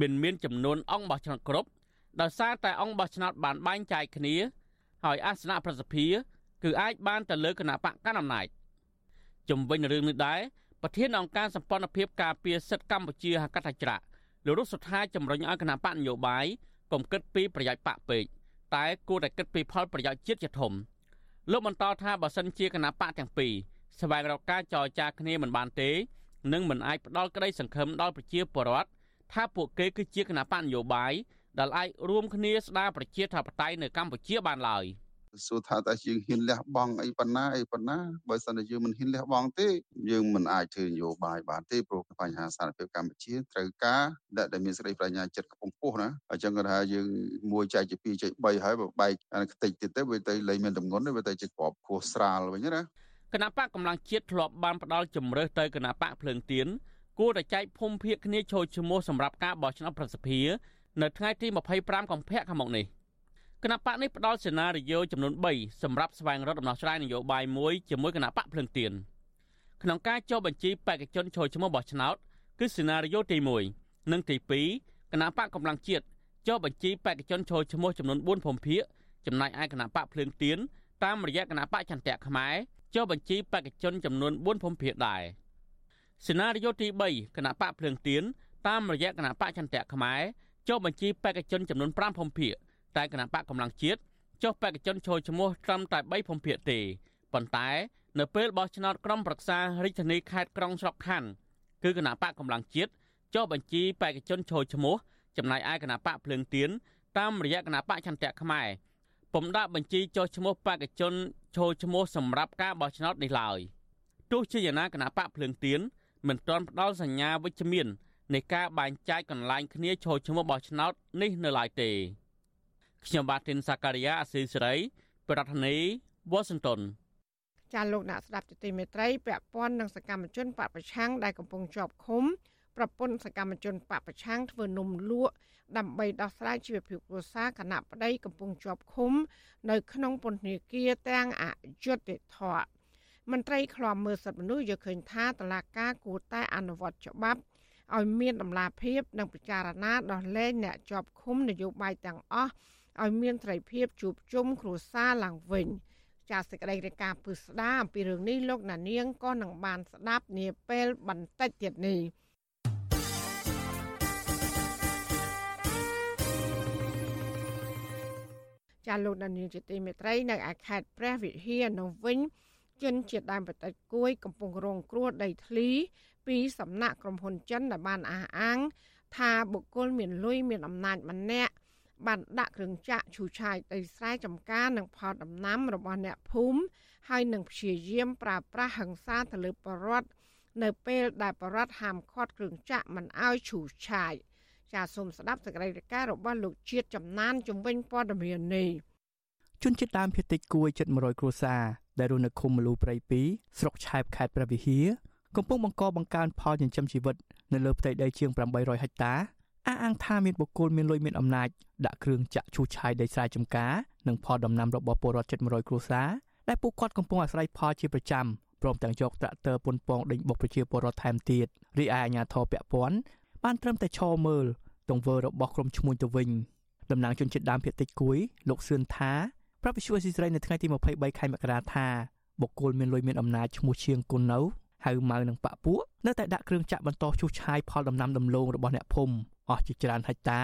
មានមានចំនួនអង្គបោះឆ្នោតគ្រប់ ដោយសារតែអង្គបោះឆ្នោតបានបែងចែកគ្នា ហើយអាសនៈប្រសិទ្ធិគឺអាចបានទៅលើគណៈបកកណ្ដាលអំណាចជំវិញរឿងនេះដែរប្រធានអង្គការសម្ព័ន្ធភាពការពារសិទ្ធិកម្ពុជាហកថាច្រាក់លោករុសុថាជំរុញឲ្យគណៈបកនយោបាយកុំគិតពីប្រយោជន៍បកពេកតែគួរតែគិតពីផលប្រយោជន៍ជាតិជាធំលោកបន្តថាបើសិនជាគណៈបកទាំងពីរស្វែងរកការចរចាគ្នាមិនបានទេនឹងមិនអាចផ្ដល់ក្តីសង្ឃឹមដល់ប្រជាពលរដ្ឋថាពួកគេគឺជាគណៈបកនយោបាយ ដែលអាចរួមគ្នាស្ដារប្រជាធិបតេយ្យនៅកម្ពុជាបានឡើយ។សួរថាតើយើងហ៊ានលះបង់អីប៉ុណ្ណាអីប៉ុណ្ណាបើសិនតែយើងមិនហ៊ានលះបង់ទេយើងមិនអាចធ្វើនយោបាយបានទេព្រោះបញ្ហាសារភាពកម្ពុជាត្រូវការដែលមានសេរីប្រាជ្ញាចិត្តខ្ពង់ខ្ពស់ណាអញ្ចឹងគាត់ថាយើងមួយចែកជា2ចែក3ហើយបើបែកខ្ទេចទៀតទៅវាទៅលែងមានតម្ងន់វាទៅជាក្របខួសស្រាលវិញណាគណៈបកកម្លាំងជាតិធ្លាប់បានផ្ដាល់ជំរើសទៅគណៈបកភ្លើងទៀនគួរតែចែកភូមិភាគគ្នាចូលឈ្មោះសម្រាប់ការបោះឆ្នោតប្រសិទ្ធិ នៅថ្ងៃទី25កុម្ភៈខាងមុខនេះ។គណៈបកនេះផ្ដល់សេណារីយ៉ូចំនួន3សម្រាប់ស្វែងរកដំណោះស្រាយនយោបាយមួយជាមួយគណៈបកភ្លឹងទៀនក្នុងការចុះបញ្ជីបេក្ខជនចូលឈ្មោះបោះឆ្នោតគឺសេណារីយ៉ូទី1និងទី2គណៈបកកម្លាំងជាតិចុះបញ្ជីបេក្ខជនចូលឈ្មោះចំនួន4ភូមិភាគចំណែកឯគណៈបកភ្លើងទៀនតាមរយៈគណៈបកចន្ទៈខ្មែរចុះបញ្ជីបេក្ខជនចំនួន4ភូមិភាគដែរសេណារីយ៉ូទី3គណៈបកភ្លើងទៀនតាមរយៈគណៈបកចន្ទៈខ្មែរ ចុះបញ្ជីបេក្ខជនចំនួន5ភូមិភាគតែគណៈបកកម្លាំងជាតិចុះបេក្ខជនចូលឈ្មោះត្រឹមតែ3ភូមិភាគទេប៉ុន្តែនៅពេលបោះឆ្នោតក្រុមប្រឹក្សារាជធានីខេត្តក្រុងស្រុកខណ្ឌគឺគណៈបកកម្លាំងជាតិចុះបញ្ជីបេក្ខជនចូលឈ្មោះចំណែកឯគណៈបកភ្លើងទៀនតាមរយៈគណៈបកឆន្ទៈខ្មែរពុំដាក់បញ្ជីចុះឈ្មោះបេក្ខជនចូលឈ្មោះសម្រាប់ការបោះឆ្នោតនេះឡើយទោះជាយ៉ាងណាគណៈបកភ្លើងទៀនមិនទាន់ផ្ដល់សញ្ញាវិជ្ជមាន នៃការបែងចែកកន្លែងគ្នាចូលឈ្មោះបោះឆ្នោតនេះនៅឡើយទេខ្ញុំបាទទីនសាការីយ៉ាអស៊ីសេរីប្រធានាធិបតី Washington ចាលោកអ្នកស្ដាប់ទទីមេត្រីពាក់ព័ន្ធនឹងសកម្មជនបពប្រឆាំងដែលកំពុងជាប់ឃុំប្រពន្ធសកម្មជនបពប្រឆាំងធ្វើនំលក់ដើម្បីដោះស្រាយជីវភាពគ្រួសារគណៈប្តីកំពុងជាប់ឃុំ នៅក្នុងពន្ធនាគារទាំងអយុត្តិធម៌មន្ត្រីឃ្លាំមើលសិទ្ធិមនុស្សយល់ឃើញថាតឡាការគួរតែអនុវត្តច្បាប់ ឲ្យមានដំណាភាពនិងពិចារណាដោះលែងអ្នកជាប់ឃុំនយោបាយទាំងអស់ឲ្យមានត្រីភាពជួបជុំគ្រួសារឡើងវិញចាសសេចក្តីរាយការណ៍ពឹស្ដាអំពីរឿងនេះលោកណានៀងក៏នឹងបានស្ដាប់នាពេលបន្តិចទៀតនេះចាលោកដានៀងជាទីមេត្រីនៅឯខេត្តព្រះវិហារនៅវិញ ជនជាតិដើមបតិចគួយកំពុងរងគ្រោះដីធ្លី ពីសំណាក់ក្រុមហ៊ុនចិនដែលបានអះអាង ថាបុគ្គលមានលុយមានអំណាចម្នាក់បានដាក់គ្រឿងចាក់ឈូសឆាយដីស្រែចម្ការនិងផលដំណាំរបស់អ្នកភូមិហើយនឹងព្យាយាមប្រើប្រាស់ហិង្សាទៅលើបរដ្ឋនៅពេលដែលបរដ្ឋហាមឃាត់គ្រឿងចាក់មិនឲ្យឈូសឆាយចាសសូមស្ដាប់សេចក្តីរាយការណ៍របស់លោកជាតិចំណានជំវិញព័ត៌មាននេះជនជាតិដើមភាគតិចគួយជិត100គ្រួសារ ដែលរស់នៅឃុំមលូព្រៃ2ស្រុកឆែបខេត្តព្រះវិហារកំពុងបង្កបង្កើនផលចិញ្ចឹមជីវិតនៅលើផ្ទៃដីជាង800ហិកតាអះអាងថាមានបុគ្គលមានលុយមានអំណាចដាក់គ្រឿងចាក់ឈូសឆាយដីស្រែចម្ការនិងផលដំណាំរបស់ពលរដ្ឋជិត100គ្រួសារដែលពួកគាត់កំពុងអាស្រ័យផលជាប្រចាំព្រមទាំងយកត្រាក់ទ័រពុនពងដេញបុកប្រជាពលរដ្ឋថែមទៀតរីឯអាជ្ញាធរពាក់ព័ន្ធបានត្រឹមតែឈរមើលទង្វើរបស់ក្រុមឈ្មួញទៅវិញតំណាងជនជាតិដើមភាគតិចគួយលោកសឿនថា ប្រាប់វិសុវស៊ីស្រីនៅថ្ងៃទី23ខែមករាថាបុគ្គលមានលុយមានអំណាចឈ្មោះឈៀងគុណនៅហៅម៉ៅនឹងបាក់ពួកនៅតែដាក់គ្រឿងចាក់បន្តឈូសឆាយផលដំណាំដំឡូងរបស់អ្នកភូមិអស់ជាច្រើនហិកតា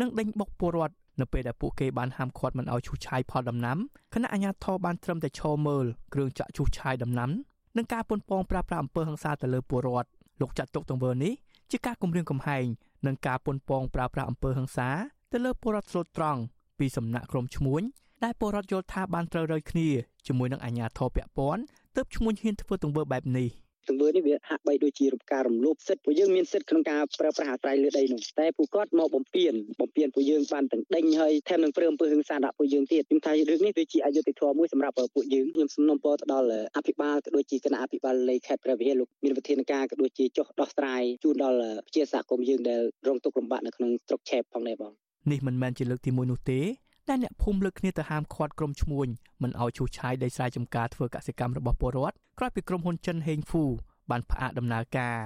និងដេញបុកពលរដ្ឋនៅពេលដែលពួកគេបានហាមឃាត់មិនឲ្យឈូសឆាយផលដំណាំគណៈអាជ្ញាធរបានត្រឹមតែឈរមើលគ្រឿងចាក់ឈូសឆាយដំណាំនិងការប៉ុនប៉ងប្រាប្រាអំពើហិង្សាទៅលើពលរដ្ឋលោកចាត់ទុកទង្វើនេះជាការគំរាមកំហែងនិងការប៉ុនប៉ងប្រាប្រាអំពើហិង្សាទៅលើពលរដ្ឋស្លូតត្រង់ពីសំណាក់ក្រុមឈ្មួញ ដែលពលរដ្ឋយល់ថាបានត្រូវរើគ្នាជាមួយនឹងអាជ្ញាធរពាក់ព័ន្ធទើបឈ្មួញហ៊ានធ្វើទង្វើបែបនេះ។ទង្វើនេះវាហាក់បីដូចជាការរំលោភសិទ្ធិពួកយើងមានសិទ្ធិក្នុងការប្រើប្រាស់អាស្រ័យលើដីនោះតែពួកគាត់មកបំពេញបំពេញពួកយើងបានទាំងដេញហើយថែមនឹងព្រមអំពើហិង្សាដាក់ពួកយើងទៀតខ្ញុំថារឿងនេះវាជាអយុត្តិធម៌មួយសម្រាប់ពួកយើងខ្ញុំសំណូមពរទៅដល់អភិបាលក៏ដូចជាគណៈអភិបាលលេខខេត្តព្រះវិហារលោកមានវិធានការក៏ដូចជាចុះដោះស្រាយជូនដល់ប្រជាសហគមន៍យើងដែលរងទុក្ខលំបាកនៅក្នុងស្រុកឆេបផងដែរបងនេះមិនមែនជាលើកទី1នោះទេ ដែលអ្នកភូមិលើកគ្នាទៅហាមឃាត់ក្រុមឈ្មួញមិនឲ្យឈូសឆាយដីស្រែចម្ការធ្វើកសិកម្មរបស់ពលរដ្ឋក្រោយពីក្រុមហ៊ុនចិនហេងហ្វូបានផ្អាកដំណើរការ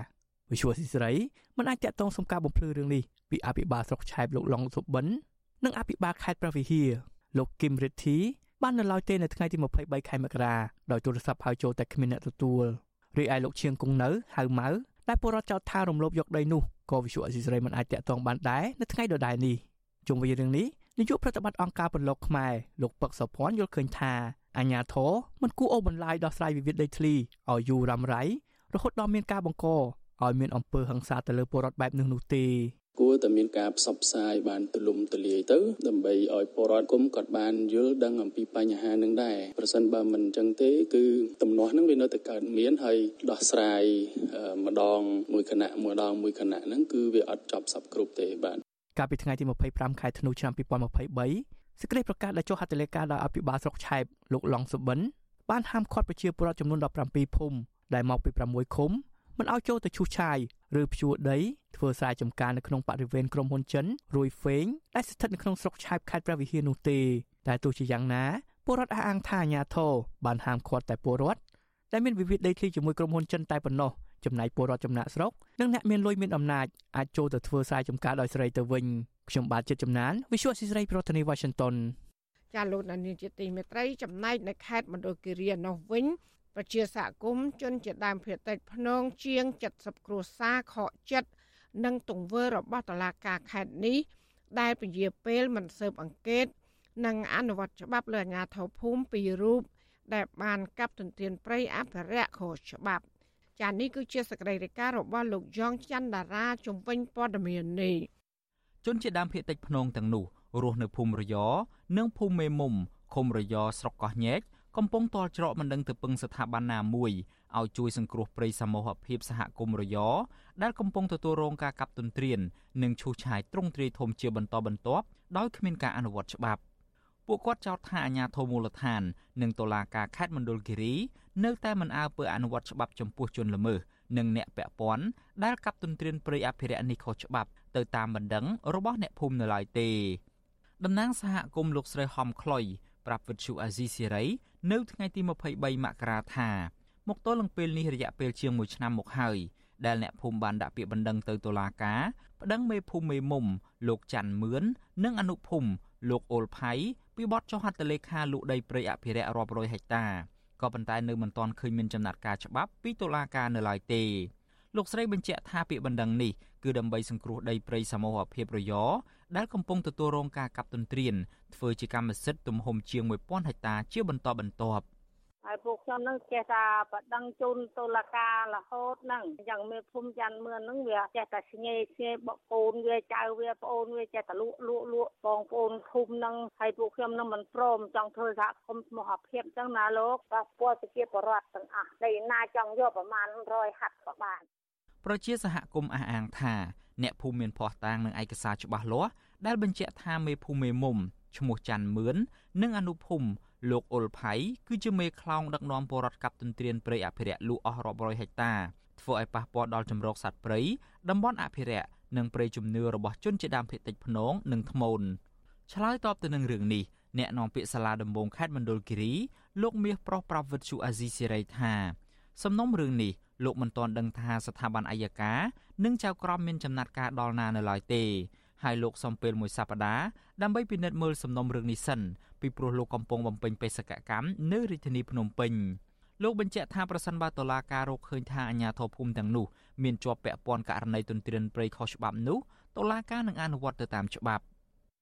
វិសុវស៊ីស្រីមិនអាចតាក់ទងសុំការបំភ្លឺរឿងនេះពីអភិបាលស្រុកឆែបលោកឡុងសុបិននិងអភិបាលខេត្តព្រះវិហារលោកគឹមរិទ្ធីបាននៅឡើយទេនៅថ្ងៃទី23ខែមករាដោយទូរស័ព្ទហៅចូលតែគ្មានអ្នកទទួលរីឯលោកឈៀងគង់នៅហៅម៉ៅដែលពលរដ្ឋចោទថារំលោភយកដីនោះក៏វិសុអស៊ីសេរីមិនអាចតាក់ទងបានដែរនៅថ្ងៃដដែលនេះជុំវិញរឿងនេះ នាយកប្រតិបត្តិអង្គការពលរដ្ឋខ្មែរលោកពឹកសុភ័ណ្ឌយល់ឃើញថាអាញាធរមិនគួរអូសបន្លាយដោះស្រាយវិវាទដីធ្លីឲ្យយូររ៉ាំរ៉ៃរហូតដល់មានការបង្កឲ្យមានអំពើហិង្សាទៅលើពលរដ្ឋបែបនេះនោះទេគួរតែមានការផ្សព្វផ្សាយបានទូលំទូលាយទៅដើម្បីឲ្យពលរដ្ឋគុំគាត់បានយល់ដឹងអំពីបញ្ហានឹងដែរប្រសិនបើមិនអញ្ចឹងទេគឺទំនាស់ហ្នឹងវានៅតែកើតមានហើយដោះស្រាយម្ដងមួយគណៈមួយដងមួយគណៈហ្នឹងគឺវាអត់ចប់សពគ្រប់ទេបាទ កាលពីថ្ងៃទី25ខែធ្នូឆ្នាំ2023សេចក្តីប្រកាសដែលចុះហត្ថលេខាដោយអភិបាលស្រុកឆែបលោកឡុងសុបិនបានហាមឃាត់ប្រជាពលរដ្ឋចំនួន17ភូមិដែលមកពី6ឃុំមិនឲ្យចូលទៅឈូសឆាយឬភ្ជួរដីធ្វើស្រែចម្ការនៅក្នុងបរិវេណក្រុមហ៊ុនចិនរួយហ្វេងដែលស្ថិតនៅក្នុងស្រុកឆែបខេត្តព្រះវិហារនោះទេតែទោះជាយ៉ាងណាពលរដ្ឋអះអាងថាអាញាធរបានហាមឃាត់តែពលរដ្ឋដែលមានវិវាទដីធ្លីជាមួយក្រុមហ៊ុនចិនតែប៉ុណ្ណោះ ចំណែកពលរដ្ឋចំណាក់ស្រុកនិងអ្នកមានលុយមានអំណាចអាចចូលទៅធ្វើស្រែចម្ការដោយសេរីទៅវិញខ្ញុំបាទចិត្តចំណាន Visual ស៊ីស្រីប្រធានាទី Washington ចាលោកនានីជាទីមេត្រីចំណែកនៅខេត្តមណ្ឌលគិរីនោះវិញប្រជាសហគមន៍ជនជាដើមភាគតិចភ្នងជាង70គ្រួសារខកចិត្តនិងទង្វើរបស់តុលាការខេត្តនេះដែលពជាពេលមិនស៊ើបអង្កេត និងអនុវត្តច្បាប់លើអាជ្ញាធរភូមិពីររូបដែលបានកាប់ទន្ទ្រានព្រៃអភិរក្សខុសច្បាប់ ចា៎នេះគឺជាសកម្មភាពរបស់លោកយ៉ងច័ន្ទតារាជំវិញព័ត៌មាននេះជនជាដើមភាគតិចភ្នងទាំងនោះរស់នៅភូមិរយនិងភូមិមេមុំឃុំរយស្រុកកោះញែកកំពុងតល់ច្រកមិនដឹងទៅពឹងស្ថាប័នណាមួយឲ្យជួយសង្គ្រោះព្រៃសមូហភាពសហគមន៍រយដែលកំពុងទទួលរងការកាប់ទន្ទ្រាននិងឈូសឆាយទ្រង់ទ្រាយធំជាបន្តបន្ទាប់ដោយគ្មានការអនុវត្តច្បាប់ ពួកគាត់ចោទថាអាជ្ញាធរមូលដ្ឋាន និងតុលាការខេត្តមណ្ឌលគិរីនៅតែមិនអើពើអនុវត្តច្បាប់ចំពោះជនល្មើសនិងអ្នកពាក់ព័ន្ធដែលកាប់ទន្ទ្រានព្រៃអភិរក្សនេះខុសច្បាប់ទៅតាមបណ្ដឹងរបស់អ្នកភូមិនៅឡើយទេតំណាងសហគមន៍លោកស្រីហំខ្លុយប្រាប់វិទ្យុអាស៊ីសេរីនៅថ្ងៃទី23មករាថាមកទល់នឹងពេលនេះរយៈពេលជាង1ឆ្នាំមកហើយដែលអ្នកភូមិបានដាក់ពាក្យបណ្ដឹងទៅតុលាការប្តឹងមេភូមិមេមុំលោកច័ន្ទមឿននិងអនុភូមិលោកអូលផៃ ពីបទចុះហត្ថលេខាលក់ដីព្រៃអភិរក្សរាប់រយហិកតាក៏ប៉ុន្តែនៅមិនទាន់ឃើញមានចំណាត់ការច្បាប់ពីតុលាការនៅឡើយទេលោកស្រីបញ្ជាក់ថាពាក្យបណ្ដឹងនេះគឺដើម្បីសង្គ្រោះដីព្រៃសមូហភាពរយដែលកំពុងទទួលរងការកាប់ទន្ទ្រានធ្វើជាកម្មសិទ្ធិទំហំជាង1000ហិកតាជាបន្តបន្ទាប់ ហើយពួកខ្ញុំនឹងចេះតែបដិងជូនតុលាការរហូតហ្នឹងយ៉ាងមេភូមិច័ន្ទមឿនហ្នឹងវាចេះតែស្ញេស្ញេបកូនវាចៅវាប្អូនវាចេះតែលក់លក់លក់បងប្អូនភូមិហ្នឹងហើយពួកខ្ញុំនឹងមិនព្រមចង់ធ្វើសហគមន៍ស្មោះភាពអញ្ចឹងណាលោកបាទពលប្រជាពលរដ្ឋទាំងអស់ដីណាចង់យកប្រមាណ100ហាត់ក៏បានប្រជាសហគមន៍អះអាងថាអ្នកភូមិមានភ័ស្តុតាងនិងឯកសារច្បាស់លាស់ដែលបញ្ជាក់ថាមេភូមិមេមុំឈ្មោះច័ន្ទមឿននិងអនុភូមិ លោកអ៊ុលផៃគឺជាមេខ្លោងដឹកនាំពលរដ្ឋកັບទន្ទ្រានព្រៃអភិរក្សលូអស់រាប់រយហិកតាធ្វើឲ្យប៉ះពាល់ដល់ចម្រោកសត្វព្រៃតំបន់អភិរក្សនិងព្រៃជំនឿរបស់ជនជាដើមភាគតិចភ្នងនិងថ្មូនឆ្លើយតបទៅនឹងរឿងនេះអ្នកនាំពាក្យសាលាដំបងខេត្តមណ្ឌលគិរីលោកមាសប្រុសប្រាប់វិទ្យុអាស៊ីសេរីថាសំណុំរឿងនេះលោកមិនទាន់ដឹងថាស្ថាប័នអัยការនិងចៅក្រមមានចំណាត់ការដល់ណានៅឡើយទេ ហើយលោកសំពេលមួយសប្តាហ៍ដើម្បីពិនិត្យមើលសំណុំរឿងនេះសិនពីព្រោះលោកកំពុងបំពេញបេសកកម្មនៅរាជធានីភ្នំពេញលោកបញ្ជាក់ថាប្រសិនបើតុលាការរកឃើញថាអាជ្ញាធរភូមិទាំងនោះមានជាប់ពាក់ព័ន្ធករណីទន្ទ្រានព្រៃខុសច្បាប់នោះតុលាការនឹងអនុវត្តទៅតាមច្បាប់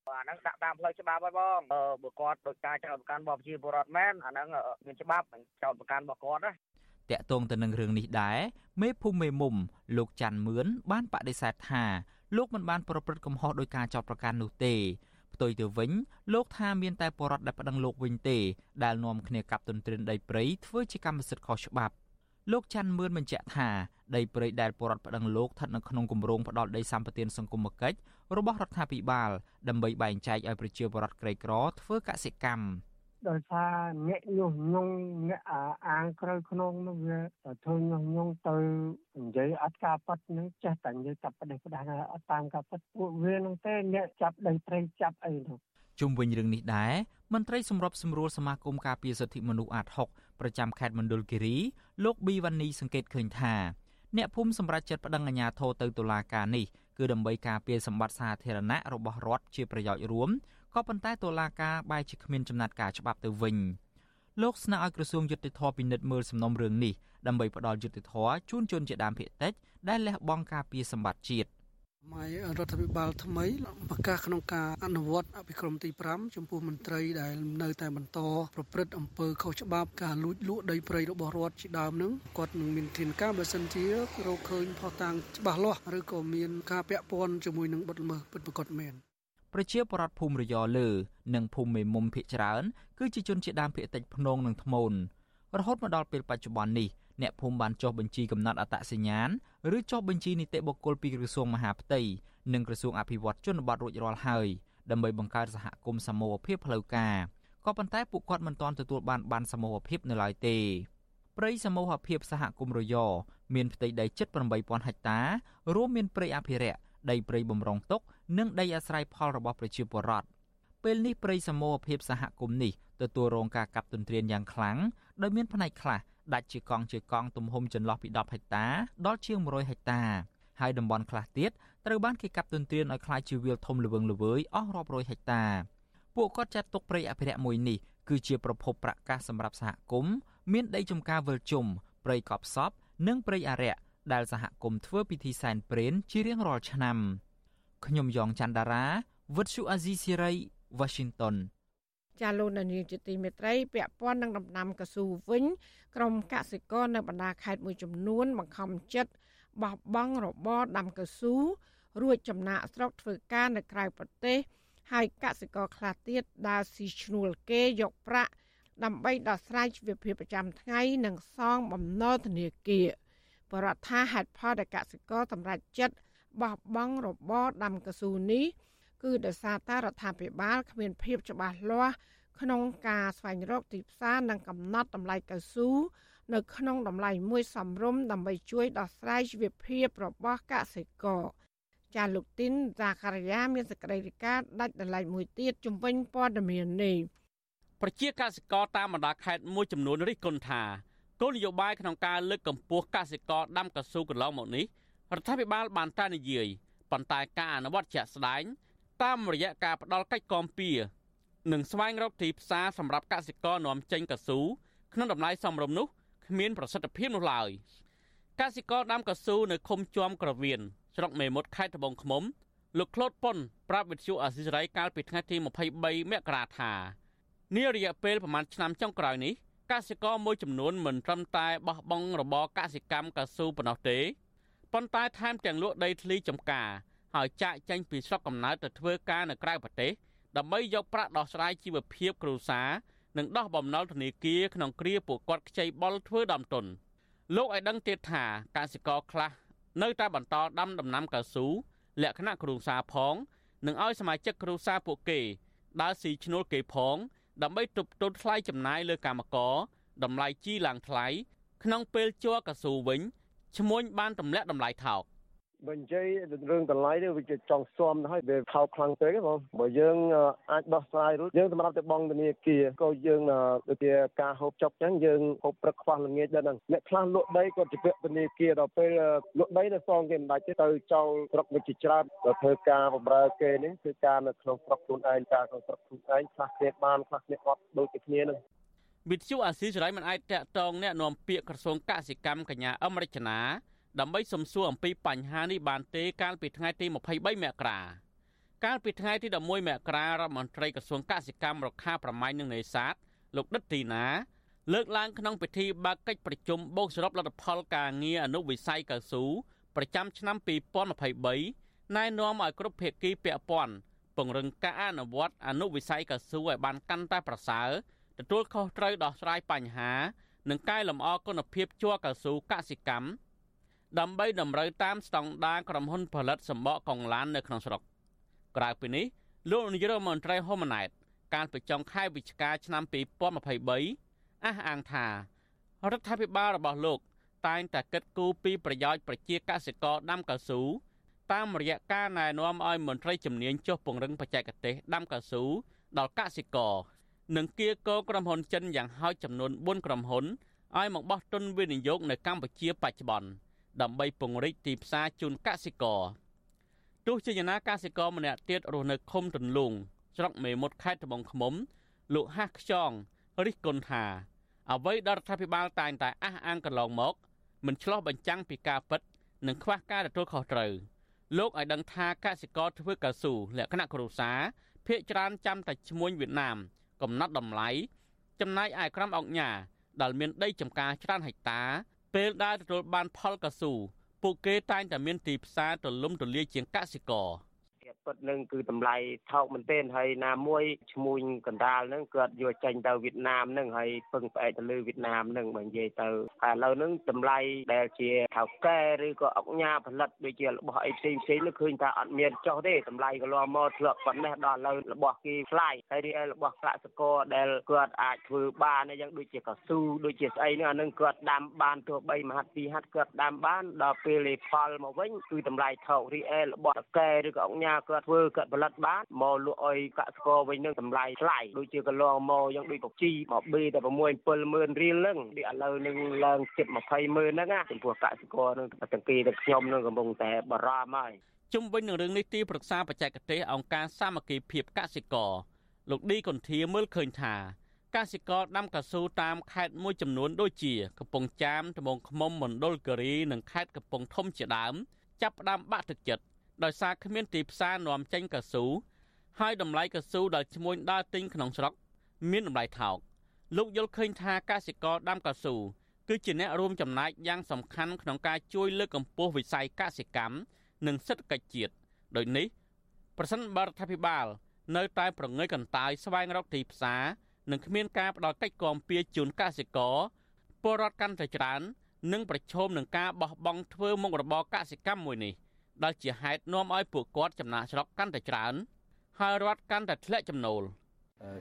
អាហ្នឹងដាក់តាមផ្លូវច្បាប់ហើយបងបើគាត់ដោយការចោទប្រកាន់របស់ប្រជាពលរដ្ឋមែនអាហ្នឹងមានច្បាប់ចោទប្រកាន់របស់គាត់ណាតាក់ទងទៅនឹងរឿងនេះដែរមេភូមិមេមុំលោកច័ន្ទមឿនបានបដិសេធថា លោកមិនបានប្រព្រឹត្តកំហុសដោយការចោទប្រកាន់នោះទេផ្ទុយទៅវិញលោកថាមានតែបរដ្ឋដែលប្តឹងលោកវិញទេដែលនាំគ្នាកាប់ទន្ទ្រានដីព្រៃធ្វើជាកម្មសិទ្ធិខុសច្បាប់លោកច័ន្ទមឿនបញ្ជាក់ថាដីព្រៃដែលបរដ្ឋប្តឹងលោកស្ថិតនៅក្នុងគម្រោងផ្ដាល់ដីសម្បត្តិសង្គមគិច្ចរបស់រដ្ឋាភិបាលដើម្បីបែងចែកឲ្យប្រជាពលរដ្ឋក្រីក្រធ្វើកសិកម្ម ដោយសារអ្នកញុះញង់អ្នកអាងក្រៅក្នុងនោះវាធ្វើញុះញង់ទៅនិយាយអត់ការប៉ັດនឹងចេះតែនិយាយកាប់ផ្ដេសផ្ដាស់អត់តាមការប៉ັດពួកវានឹងទេអ្នកចាប់ដីព្រៃចាប់អីនោះជុំវិញរឿងនេះដែរមន្ត្រីសម្របសម្រួលសមាគមការពារសិទ្ធិមនុស្សអាត6ប្រចាំខេត្តមណ្ឌលគិរីលោកប៊ីវ៉ានីសង្កេតឃើញថាអ្នកភូមិសម្រាប់ចិត្តប្តឹងអាជ្ញាធរទៅតុលាការនេះគឺដើម្បីការពារសម្បត្តិសាធារណៈរបស់រដ្ឋជាប្រយោជន៍រួម ក៏ប៉ុន្តែតុលាការបែរជាគ្មានចំណាត់ការច្បាប់ទៅវិញលោកស្នើឲ្យក្រសួងយុតិធធពិនិត្យមើលសំណុំរឿងនេះដើម្បីផ្ដល់យុតិធធជូនជនជាដើមភាគតិចដែលលះបង់ការពារសម្បត្តិជាតិម៉ៃរដ្ឋាភិបាលថ្មីប្រកាសក្នុងការអនុវត្តអភិក្រមទី5ចំពោះមន្ត្រីដែលនៅតែបន្តប្រព្រឹត្តអំពើខុសច្បាប់ការលួចលក់ដីព្រៃរបស់រដ្ឋជាដើមនឹងគាត់នឹងមានធានការបើសិនជារកឃើញផុសតាំងច្បាស់លាស់ឬក៏មានការពាក់ព័ន្ធជាមួយនឹងបទល្មើសពិតប្រាកដមែន ប្រជាពលរដ្ឋភូមិរយលើនិងភូមិមេមុំភៀកច្រើនគឺជាជនជាដើមភៀកតិចភ្នងនិងថ្មូនរហូតមកដល់ពេលបច្ចុប្បន្ននេះអ្នកភូមិបានចុះបញ្ជីកំណត់អត្តសញ្ញាណឬចុះបញ្ជីនីតិបុគ្គលពីក្រសួងមហាផ្ទៃនិងក្រសួងអភិវឌ្ឍជនបទរួចរាល់ហើយដើម្បីបង្កើតសហគមន៍សមូហភាពផ្លូវការក៏ប៉ុន្តែពួកគាត់មិនទាន់ទទួលបានបានសមូហភាពនៅឡើយទេព្រៃសមូហភាពសហគមន៍រយមានផ្ទៃដីជិត8000ហិកតារួមមានព្រៃអភិរក្សដីព្រៃបំរុងទុក និងដីអាស្រ័យផលរបស់ប្រជាពលរដ្ឋពេលនេះព្រៃសមូហភាពសហគមន៍នេះទទួលរងការកាប់ទន្ទ្រានយ៉ាងខ្លាំងដោយមានផ្នែកខ្លះដាច់ជាកង់ជាកង់ទំហំចន្លោះពី10ហិកតាដល់ជាង100ហិកតាហើយតំបន់ខ្លះទៀតត្រូវបានគេកាប់ទន្ទ្រានឲ្យคล้ายជាវាលធំល្វឹងល្វើយអស់រាប់រយហិកតាពួកគាត់ចាត់ទុកព្រៃអភិរក្សមួយនេះគឺជាប្រភពប្រាក់កាសសម្រាប់សហគមន៍មានដីចំការវិលជុំព្រៃកប់សពនិងព្រៃអរិយដែលសហគមន៍ធ្វើពិធីសែនព្រេនជារៀងរាល់ឆ្នាំ ខ្ញុំយ៉ងច័ន្ទដារាវិទ្យុអាស៊ីសេរី Washington ចាលោកនាងជាទីមេត្រីពាក់ព័ន្ធនឹងដំណាំកស៊ូវិញក្រុមកសិករនៅបណ្ដាខេត្តមួយចំនួនបង្ខំចិត្តបោះបង់របរដាំកស៊ូរួចចំណាក់ស្រុកធ្វើការនៅក្រៅប្រទេសហើយកសិករខ្លះទៀតដើរស៊ីឈ្នួលគេយកប្រាក់ដើម្បីដោះស្រាយជីវភាពប្រចាំថ្ងៃនិងសងបំណុលធនាគារបរដ្ឋាហេតុផលដែលកសិករសម្រេចចិត្ត បោះបង់របរដាំកស៊ូនេះគឺដោយសារតែរដ្ឋាភិបាលគ្មានភាពច្បាស់លាស់ក្នុងការស្វែងរកទីផ្សារនិងកំណត់តម្លៃកៅស៊ូនៅក្នុងតម្លៃមួយសមរម្យដើម្បីជួយដោះស្រាយជីវភាពរបស់កសិករចាលោកទីនសាការីយ៉ាមានសេចក្តីរាយការណ៍ដាច់ដライមួយទៀតជំវិញព័ត៌មាននេះប្រជាកសិករតាមបណ្ដាខេត្តមួយចំនួនរិះគន់ថាគោលនយោបាយក្នុងការលើកកម្ពស់កសិករដាំកៅស៊ូកន្លងមកនេះ រដ្ឋាភិបាលបានតែនិយាយប៉ុន្តែការអនុវត្តជាក់ស្ដែង តាមរយៈការផ្ដល់កិច្ចគាំពៀនិងស្វែងរកទីផ្សារសម្រាប់កសិករនាំចេញកស៊ូក្នុងតម្លៃសមរម្យនោះគ្មានប្រសិទ្ធភាពនោះឡើយកសិករដាំកស៊ូនៅឃុំជាំក្រវៀនស្រុកមេមត់ខេត្តត្បូងឃ្មុំលោកក្លូតប៉ុនប្រាប់វិទ្យុអាស៊ីសេរីកាលពីថ្ងៃទី23មករាថានារយៈពេលប្រមាណឆ្នាំចុងក្រោយនេះកសិករមួយចំនួនមិនត្រឹមតែបោះបង់របរកសិកម្មកស៊ូប៉ុណ្ណោះទេ ប៉ុន្តែថែមទាំងលក់ដីធ្លីចម្ការហើយចាក់ចេញពីស្រុកកំណើតទៅធ្វើការនៅក្រៅប្រទេសដើម្បីយកប្រាក់ដោះស្រាយជីវភាពគ្រួសារនិងដោះបំណុលធនាគារក្នុងគ្រាពួកគាត់ខ្ចីបុលធ្វើដំតុនលោកឲ្យដឹងទៀតថាកសិករខ្លះនៅតែបន្តដាំដំណាំកៅស៊ូលក្ខណៈគ្រួសារផងនិងឲ្យសមាជិកគ្រួសារពួកគេដើរស៊ីឈ្នួលគេផង ដើម្បីទប់ទល់ថ្លៃចំណាយលើកម្មករតម្លៃជីឡើងថ្លៃក្នុងពេលជួកស៊ូវិញ ឈ្មួញបានទម្លាក់តម្លៃថោកបើនិយាយរឿងតម្លៃនេះវាជាចង់ស៊ាំទៅហើយវាថោកខ្លាំងពេកបងបើយើងអាចដោះស្រាយរួចយើងសម្រាប់តែបងធនាគារក៏យើងដូចជាការហូបចុកចឹងយើងហូបព្រឹកខ្វះល្ងាចដែរហ្នឹងអ្នកខ្លះលក់ដីគាត់ជាពាក់ធនាគារដល់ពេលលក់ដីទៅសងគេមិនដាច់ទេទៅចោលស្រុកវិជាច្រើនទៅធ្វើការបម្រើគេនេះគឺការនៅក្នុងស្រុកខ្លួនឯងការក្នុងស្រុកខ្លួនឯងខ្លះគ្នាបានខ្លះគ្នាអត់ដូចតែគ្នាហ្នឹង វិទ្យុអាស៊ីសេរីមិនអាចតាក់ទងแนะនាំពាក្យក្រសួងកសិកម្មកញ្ញាអមរិចនាដើម្បីសំសួរអំពីបញ្ហានេះបានទេកាលពីថ្ងៃទី23មករាកាលពីថ្ងៃទី11មករារដ្ឋមន្ត្រីក្រសួងកសិកម្មរុក្ខាប្រមាញ់និងនេសាទលោកដិតទីណា លើកឡើងក្នុងពិធីបើកកិច្ចប្រជុំបូកសរុបលទ្ធផលការងារអនុវិស័យកៅស៊ូប្រចាំឆ្នាំ2023ណែនាំឲ្យគ្រប់ភាគីពាក់ព័ន្ធពង្រឹងការអនុវត្តអនុវិស័យកៅស៊ូឲ្យបានកាន់តែប្រសើរ ទទួលខុសត្រូវដោះស្រាយបញ្ហា និងកែលម្អគុណភាពជ័រកៅស៊ូកសិកម្មដើម្បីតម្រូវតាមស្តង់ដារក្រុមហ៊ុនផលិតសម្បកកុងឡាននៅក្នុងស្រុកក្រៅពីនេះលោកនាយរដ្ឋមន្ត្រីហ៊ុនម៉ាណែតកាលពីចុងខែវិច្ឆិកាឆ្នាំ2023អះអាងថារដ្ឋាភិបាលរបស់លោក តែងតែគិតគូរពីប្រយោជន៍ប្រជាកសិករដាំកៅស៊ូតាមរយៈការណែនាំឲ្យមន្ត្រីជំនាញចុះពង្រឹងបច្ចេកទេសដាំកៅស៊ូដល់កសិករ និងគៀកោក្រុមហ៊ុនចិនយ៉ាងហោចចំនួន4ក្រុមហ៊ុនឲ្យមកបោះទុនវិនិយោគនៅកម្ពុជាបច្ចុប្បន្នដើម្បីពង្រីកទីផ្សារជូនកសិករទោះជាយ៉ាងណាកសិករម្នាក់ទៀតរស់នៅឃុំទន្លូងស្រុកមេមត់ខេត្តត្បូងឃ្មុំ លោកហាស់ខ្យងរិះគន់ថាអ្វីដែលរដ្ឋាភិបាលតែងតែអះអាងកន្លងមកមិនឆ្លោះបញ្ចាំងពីការពិត និងខ្វះការទទួលខុសត្រូវលោកឲ្យដឹងថាកសិករធ្វើកៅស៊ូលក្ខណៈគ្រួសារភ្នាក់ច្រើនចាំតែឈ្មួញវៀតណាម កំណត់តម្លៃចំណាយឯក្រមអង្គញាដែលមានដីចំការច្រើនហិកតា ពេលដែលទទួលបានផលកៅស៊ូពួកគេតែងតែមានទីផ្សារទូលំទូលាយជាងកសិករ។ ពិតនឹងគឺតម្លៃថោកមែនទែនហើយណាមួយឈ្មួញកណ្ដាលហ្នឹងគាត់យកចេញទៅវៀតណាមហ្នឹងហើយពឹងផ្អែកទៅលើវៀតណាមហ្នឹងបើនិយាយទៅហើយឥឡូវហ្នឹងតម្លៃដែលជាថៅកែឬក៏អង្គញាផលិតដូចជារបស់អីផ្សេងផ្សេងនោះឃើញថាអត់មានចុះទេតម្លៃក៏លាមកធ្លាក់ប៉ុណ្ណេះដល់ឥឡូវរបស់គេថ្លៃហើយរីឯរបស់កសិករដែលគាត់អាចធ្វើបានយ៉ាងដូចជាកស៊ូដូចជាស្អីហ្នឹងអានឹងគាត់ដាំបានទោះបីមហាត់ពីរហាត់គាត់ដាំបានដល់ពេលលេផលមកវិញគឺតម្លៃថោករីឯរបស់កែឬក៏អង្គញាគាត់ធ្វើគាត់ផលិតបានមកលក់ឲ្យកសិករវិញនឹងតម្លៃថ្លៃដូចជាកន្លងមកយ៉ាងដូចកជីមកបេតែ6 70000រៀលហ្នឹងដូចឥឡូវនឹងឡើងជិត20000ហ្នឹងណាចំពោះកសិករនឹងទាំងគេទាំងខ្ញុំនឹងកំពុងតែបារម្ភហើយជុំវិញនឹងរឿងនេះទីប្រឹក្សាបច្ចេកទេសអង្គការសាមគ្គីភាពកសិករលោកឌីកុនធាមើលឃើញថាកសិករដាំកៅស៊ូតាមខេត្តមួយចំនួនដូចជាកំពង់ចាមត្បូងឃ្មុំមណ្ឌលគិរីនិងខេត្តកំពង់ធំជាដើមចាប់ផ្ដើមបាក់ទឹកចិត្ត ដោយសារគ្មានទីផ្សារនាំចេញកៅស៊ូហើយតម្លៃកៅស៊ូដែលឈ្មួញដើរទិញក្នុងស្រុក មានតម្លៃថោកលោកយល់ឃើញថាកសិករដាំកៅស៊ូគឺជាអ្នករួមចំណែកយ៉ាងសំខាន់ក្នុងការជួយលើកកម្ពស់វិស័យកសិកម្មនិងសេដ្ឋកិច្ចជាតិដូចនេះប្រសិនបរដ្ឋាភិបាល នៅតែប្រងើយកន្តើយស្វែងរកទីផ្សារនិងគ្មានការផ្ដល់កិច្ចគាំពៀជូនកសិករពលរដ្ឋកាន់តែច្រើននឹងប្រឈមនឹងការបោះបង់ធ្វើមុខរបរកសិកម្មមួយនេះ ដែលជាហេតុនាំឲ្យពួកគាត់ចំណាក់ស្រុកកាន់តែច្រើន ហើយរដ្ឋកាន់តែធ្លាក់ចំណូល។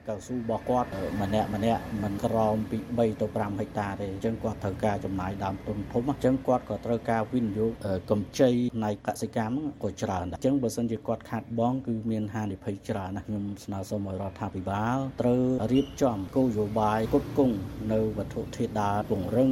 កៅស៊ូរបស់គាត់ម្នាក់ម្នាក់មិនក្រោមពី3ទៅ5ហិកតាទេអញ្ចឹងគាត់ត្រូវការចំណាយដើមទុនធំអញ្ចឹងគាត់ក៏ត្រូវការវិនិយោគកម្ចីនៃកសិកម្មក៏ច្រើនដែរអញ្ចឹងបើសិនជាគាត់ខាត់បងគឺមានហានិភ័យច្រើនណាស់ខ្ញុំស្នើសុំឲ្យរដ្ឋាភិបាលត្រូវរៀបចំគោលនយោបាយគ្រប់គង់នៅវត្ថុធាតុដើមពង្រឹង